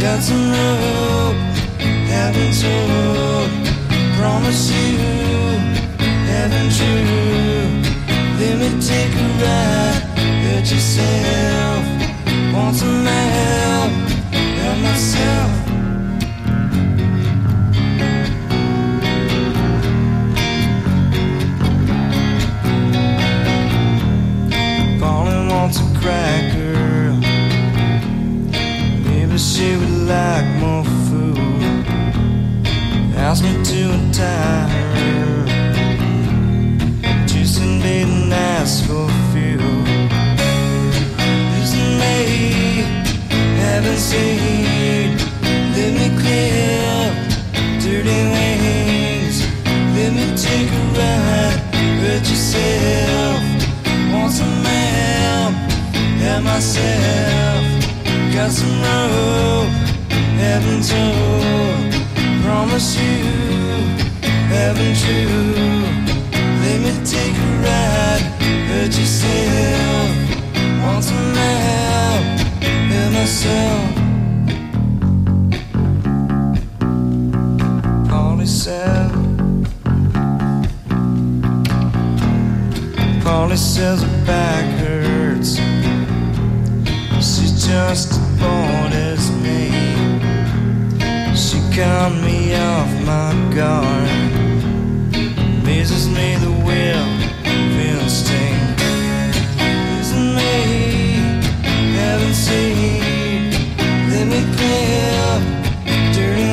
Got some rope. Haven't told. Promise you. Haven't true. Let me take a ride. Hurt yourself. Want some help? Help myself. Pauline wants a cracker. She would like more food. Ask me to untie her. Just didn't ask for fuel. Isn't me haven't seen? Let me clip dirty wings. Let me take a ride. Hurt yourself. Want some help? and myself. Got some rope, heaven told. Promise you, heaven true. Let me take a ride, hurt yourself. Want some help, hurt myself. Polly said. Polly says her back hurts. Just as me. She cut me off my guard. Amazes me the will me seen. Let me clean up dirty.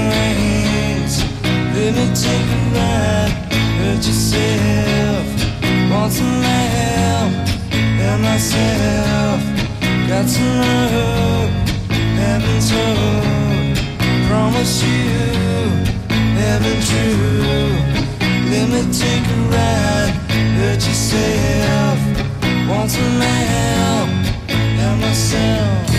Let me take a ride. Yourself. Want some help and myself. Got some love, haven't told. Promise you, heaven true. Let me take a ride, hurt yourself. Want some help and myself.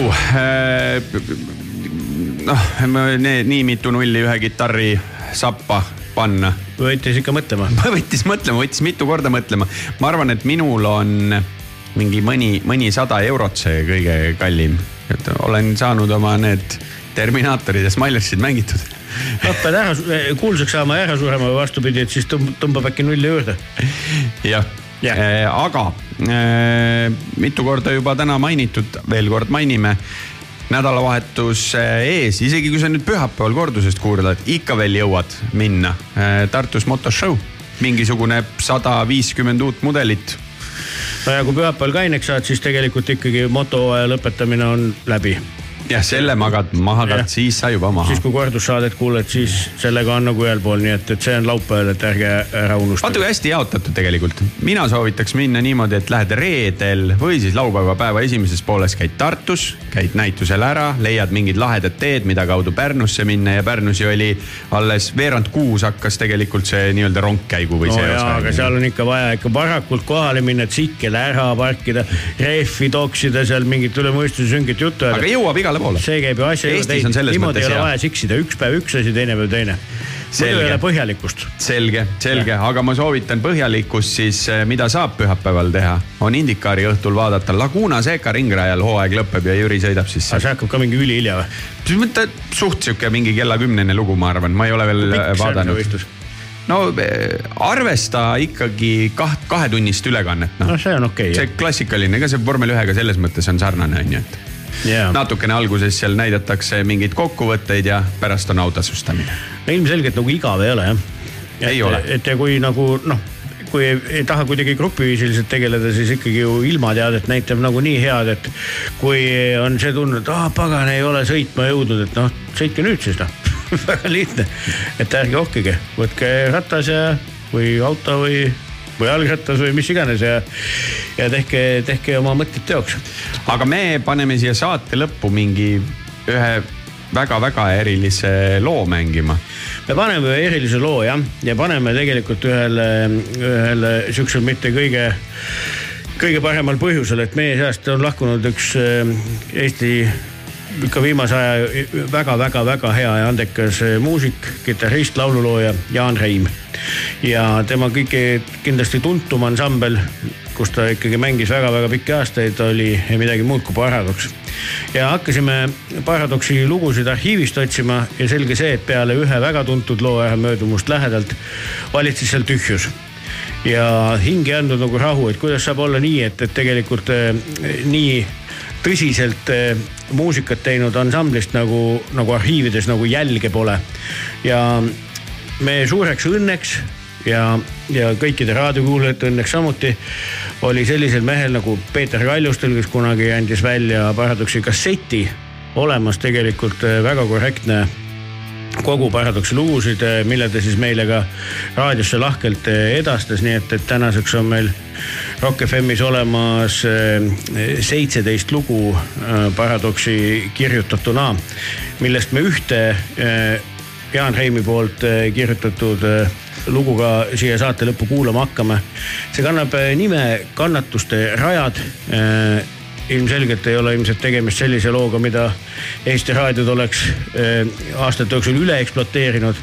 wow,. noh, nii mitu nulli ühe kitarri sappa panna. võttis ikka mõtlema. võttis mõtlema, võttis mitu korda mõtlema. ma arvan, et minul on mingi mõni, mõnisada eurot see kõige kallim. et olen saanud oma need Terminaatorid ja Smilersid mängitud. noh, pead ära, kuulsaks saama ja ära surema või vastupidi, et siis tõmb- tõmbab äkki nulli juurde. jah Jah. äh,, aga äh, mitu korda juba täna mainitud, veel kord mainime nädalavahetus äh, ees, isegi kui sa nüüd pühapäeval kordusest kuulad, ikka veel jõuad minna Tartus motoshow, mingisugune sada viiskümmend uut mudelit. no ja kui pühapäeval kaineks saad, siis tegelikult ikkagi motohooaja lõpetamine on läbi. jah, selle magad maha, Jah. siis sa juba maha siis. kui kordussaadet kuuled, siis sellega on nagu ühel pool, nii et, et see on laupäeval, et ärge ära vaata unustage kui. hästi jaotatud tegelikult, mina soovitaks minna niimoodi, et lähed reedel või siis laupäeva päeva esimeses pooles käid Tartus, käid näitusel ära, leiad mingid lahedad teed, mida kaudu Pärnusse minna ja Pärnus ju oli alles veerand kuus hakkas tegelikult see nii-öelda rongkäigu või no see jaa, aga seal on ikka vaja ikka varakult kohale minna, tsikkel ära parkida, rehvi toksida seal mingit üle mõistuse süngit juttu aga jõuab igale poole. see käib ju asja selles niimoodi ei ole vaja siksida, üks päev üks asi, teine päev teine. muidu ei ole põhjalikkust. selge, selge, aga ma soovitan põhjalikkust siis, mida saab pühapäeval teha, on Indikaari õhtul vaadata Laguna Seca ringrajal hooaeg lõpeb ja Jüri sõidab siis aga see hakkab ka mingi ülihilja või? mõtle suht sihuke mingi kella kümnene lugu, ma arvan, ma ei ole veel äh, vaadanud. no eh, arvesta ikkagi kaht, kahetunnist ülekannet, noh no. see on okei see klassikaline, ega see vormel ühega selles mõttes on sarnane, on ju, et jah. natukene alguses seal näidatakse mingeid kokkuvõtteid ja pärast on autosustamine. no ilmselgelt nagu igav ei ole jah. Ei ole. et ja kui nagu noh, kui ei, ei taha kuidagi grupiviisiliselt tegeleda, siis ikkagi ju ilmateadet näitab nagu nii head, et kui on see tunne, et ah pagan, ei ole sõitma jõudnud, et noh, sõitke nüüd siis noh. väga lihtne, et ärge ohkige, võtke ratas ja, või auto või, või jalgrattas või mis iganes ja, ja tehke, tehke oma mõtted teoks. aga me paneme siia saate lõppu mingi ühe väga-väga erilise loo mängima. me paneme ühe erilise loo jah, ja paneme tegelikult ühele, ühele siuksel mitte kõige, kõige paremal põhjusel, et meie seast on lahkunud üks äh, Eesti ikka viimase aja väga-väga-väga hea ja andekas äh, muusik, kitarrist, laululooja Jaan Reim. Ja tema kõige kindlasti tuntum ansambel, kus ta ikkagi mängis väga-väga pikki aastaid, oli midagi muud kui Paradoks ja hakkasime Paradoksi lugusid arhiivist otsima ja selge see, et peale ühe väga tuntud loo ära möödumust lähedalt valitses seal tühjus ja hing ei andnud nagu rahu, et kuidas saab olla nii, et, et tegelikult äh, nii tõsiselt äh, muusikat teinud ansamblist nagu, nagu arhiivides nagu jälge pole. ja meie suureks õnneks ja, ja kõikide raadiokuulajate õnneks samuti oli sellisel mehel nagu Peeter Kaljustel, kes kunagi andis välja Paradoksi kasseti, olemas tegelikult äh, väga korrektne kogu Paradoksi lugusid, mille ta siis meile ka raadiosse lahkelt eh, edastas, nii et, et tänaseks on meil Rock FM-is olemas eh, seitseteist lugu eh, Paradoksi kirjutatuna, millest me ühte eh, Jaan Reimi poolt eh, kirjutatud eh, lugu ka siia saate lõppu kuulama hakkame. see kannab eh, nime Kannatuste rajad ilmselgelt ei ole ilmselt tegemist sellise looga, mida Eesti raadiod oleks äh, aastate jooksul üle ekspluateerinud.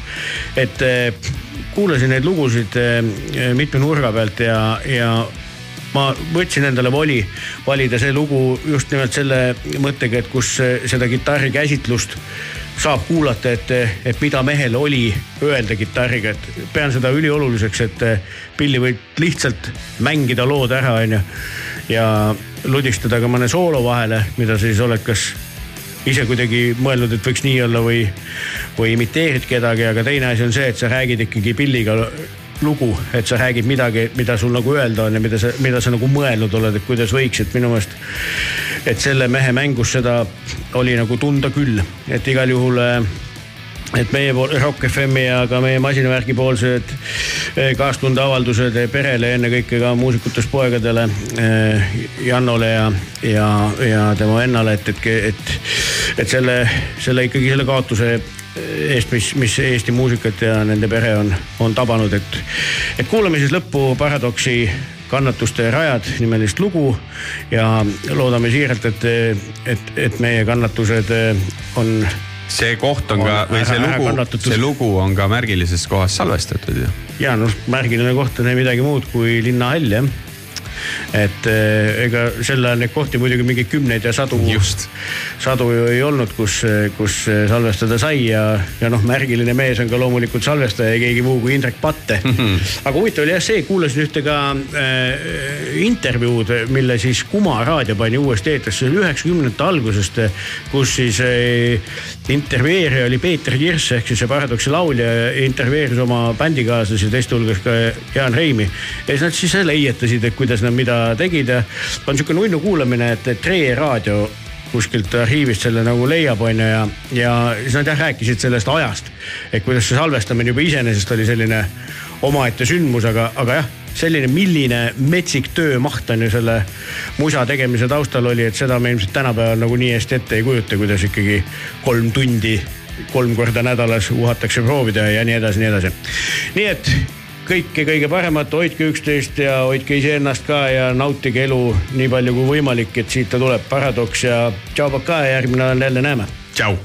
et äh, kuulasin neid lugusid äh, mitme nurga pealt ja, ja ma võtsin endale voli valida see lugu just nimelt selle mõttega, et kus äh, seda kitarri käsitlust saab kuulata, et, et mida mehel oli öelda kitarriga, et pean seda ülioluliseks, et pilli võib lihtsalt mängida lood ära, onju. ja ludistada ka mõne soolo vahele, mida sa siis oled kas ise kuidagi mõelnud, et võiks nii olla või, või imiteerid kedagi, aga teine asi on see, et sa räägid ikkagi pilliga lugu, et sa räägid midagi, mida sul nagu öelda on ja mida sa, mida sa nagu mõelnud oled, et kuidas võiks, et minu meelest. Et selle mehe mängus seda oli nagu tunda küll, et igal juhul äh, et meie pool Rock FM-i ja ka meie masinavärgi poolsed eh, kaastundeavaldused perele, ennekõike ka muusikutest poegadele, Jannole ja, ja, ja tema vennale, et, et, et, et selle, selle ikkagi selle kaotuse eest, mis, mis Eesti muusikat ja nende pere on, on tabanud, et, et kuulame siis lõppu Paradoksi kannatuste rajad nimelist lugu ja loodame siiralt, et, et, et meie kannatused on see koht on ka, või see lugu, see lugu on ka märgilises kohas salvestatud ju. ja noh, märgiline koht on ei midagi muud kui linnahall jah. Et eh, ega sel ajal neid kohti muidugi mingeid kümneid ja sadu, sadu ju ei olnud, kus, kus salvestada sai ja, ja noh, märgiline mees on ka loomulikult salvestaja ja keegi muu kui Indrek Patte. aga huvitav oli jah see, kuulasin ühte ka äh, intervjuud, mille siis Kuma raadio pani uuesti eetrisse, see oli üheksakümnendate algusest, kus siis äh, intervjueerija oli Peeter Kirss ehk siis see Paradoksi laulja intervjueeris oma bändikaaslasi, teiste hulgas ka Jaan Reimi. ja siis nad siis leietasid, et kuidas nad mida tegid on sihuke nunnu kuulamine, et Tre raadio kuskilt arhiivist selle nagu leiab, onju ja, ja siis nad jah rääkisid sellest ajast, et kuidas see salvestamine juba iseenesest oli selline omaette sündmus, aga, aga jah, selline, milline metsik töömaht on ju selle musa tegemise taustal oli, et seda me ilmselt tänapäeval nagu nii hästi ette ei kujuta, kuidas ikkagi kolm tundi, kolm korda nädalas uhatakse proovida ja nii edasi, nii edasi. nii et kõike kõige paremat, hoidke üksteist ja hoidke iseennast ka ja nautige elu nii palju kui võimalik, et siit ta tuleb paradoks ja tšau, pakaa ja järgmine nädal jälle näeme. tšau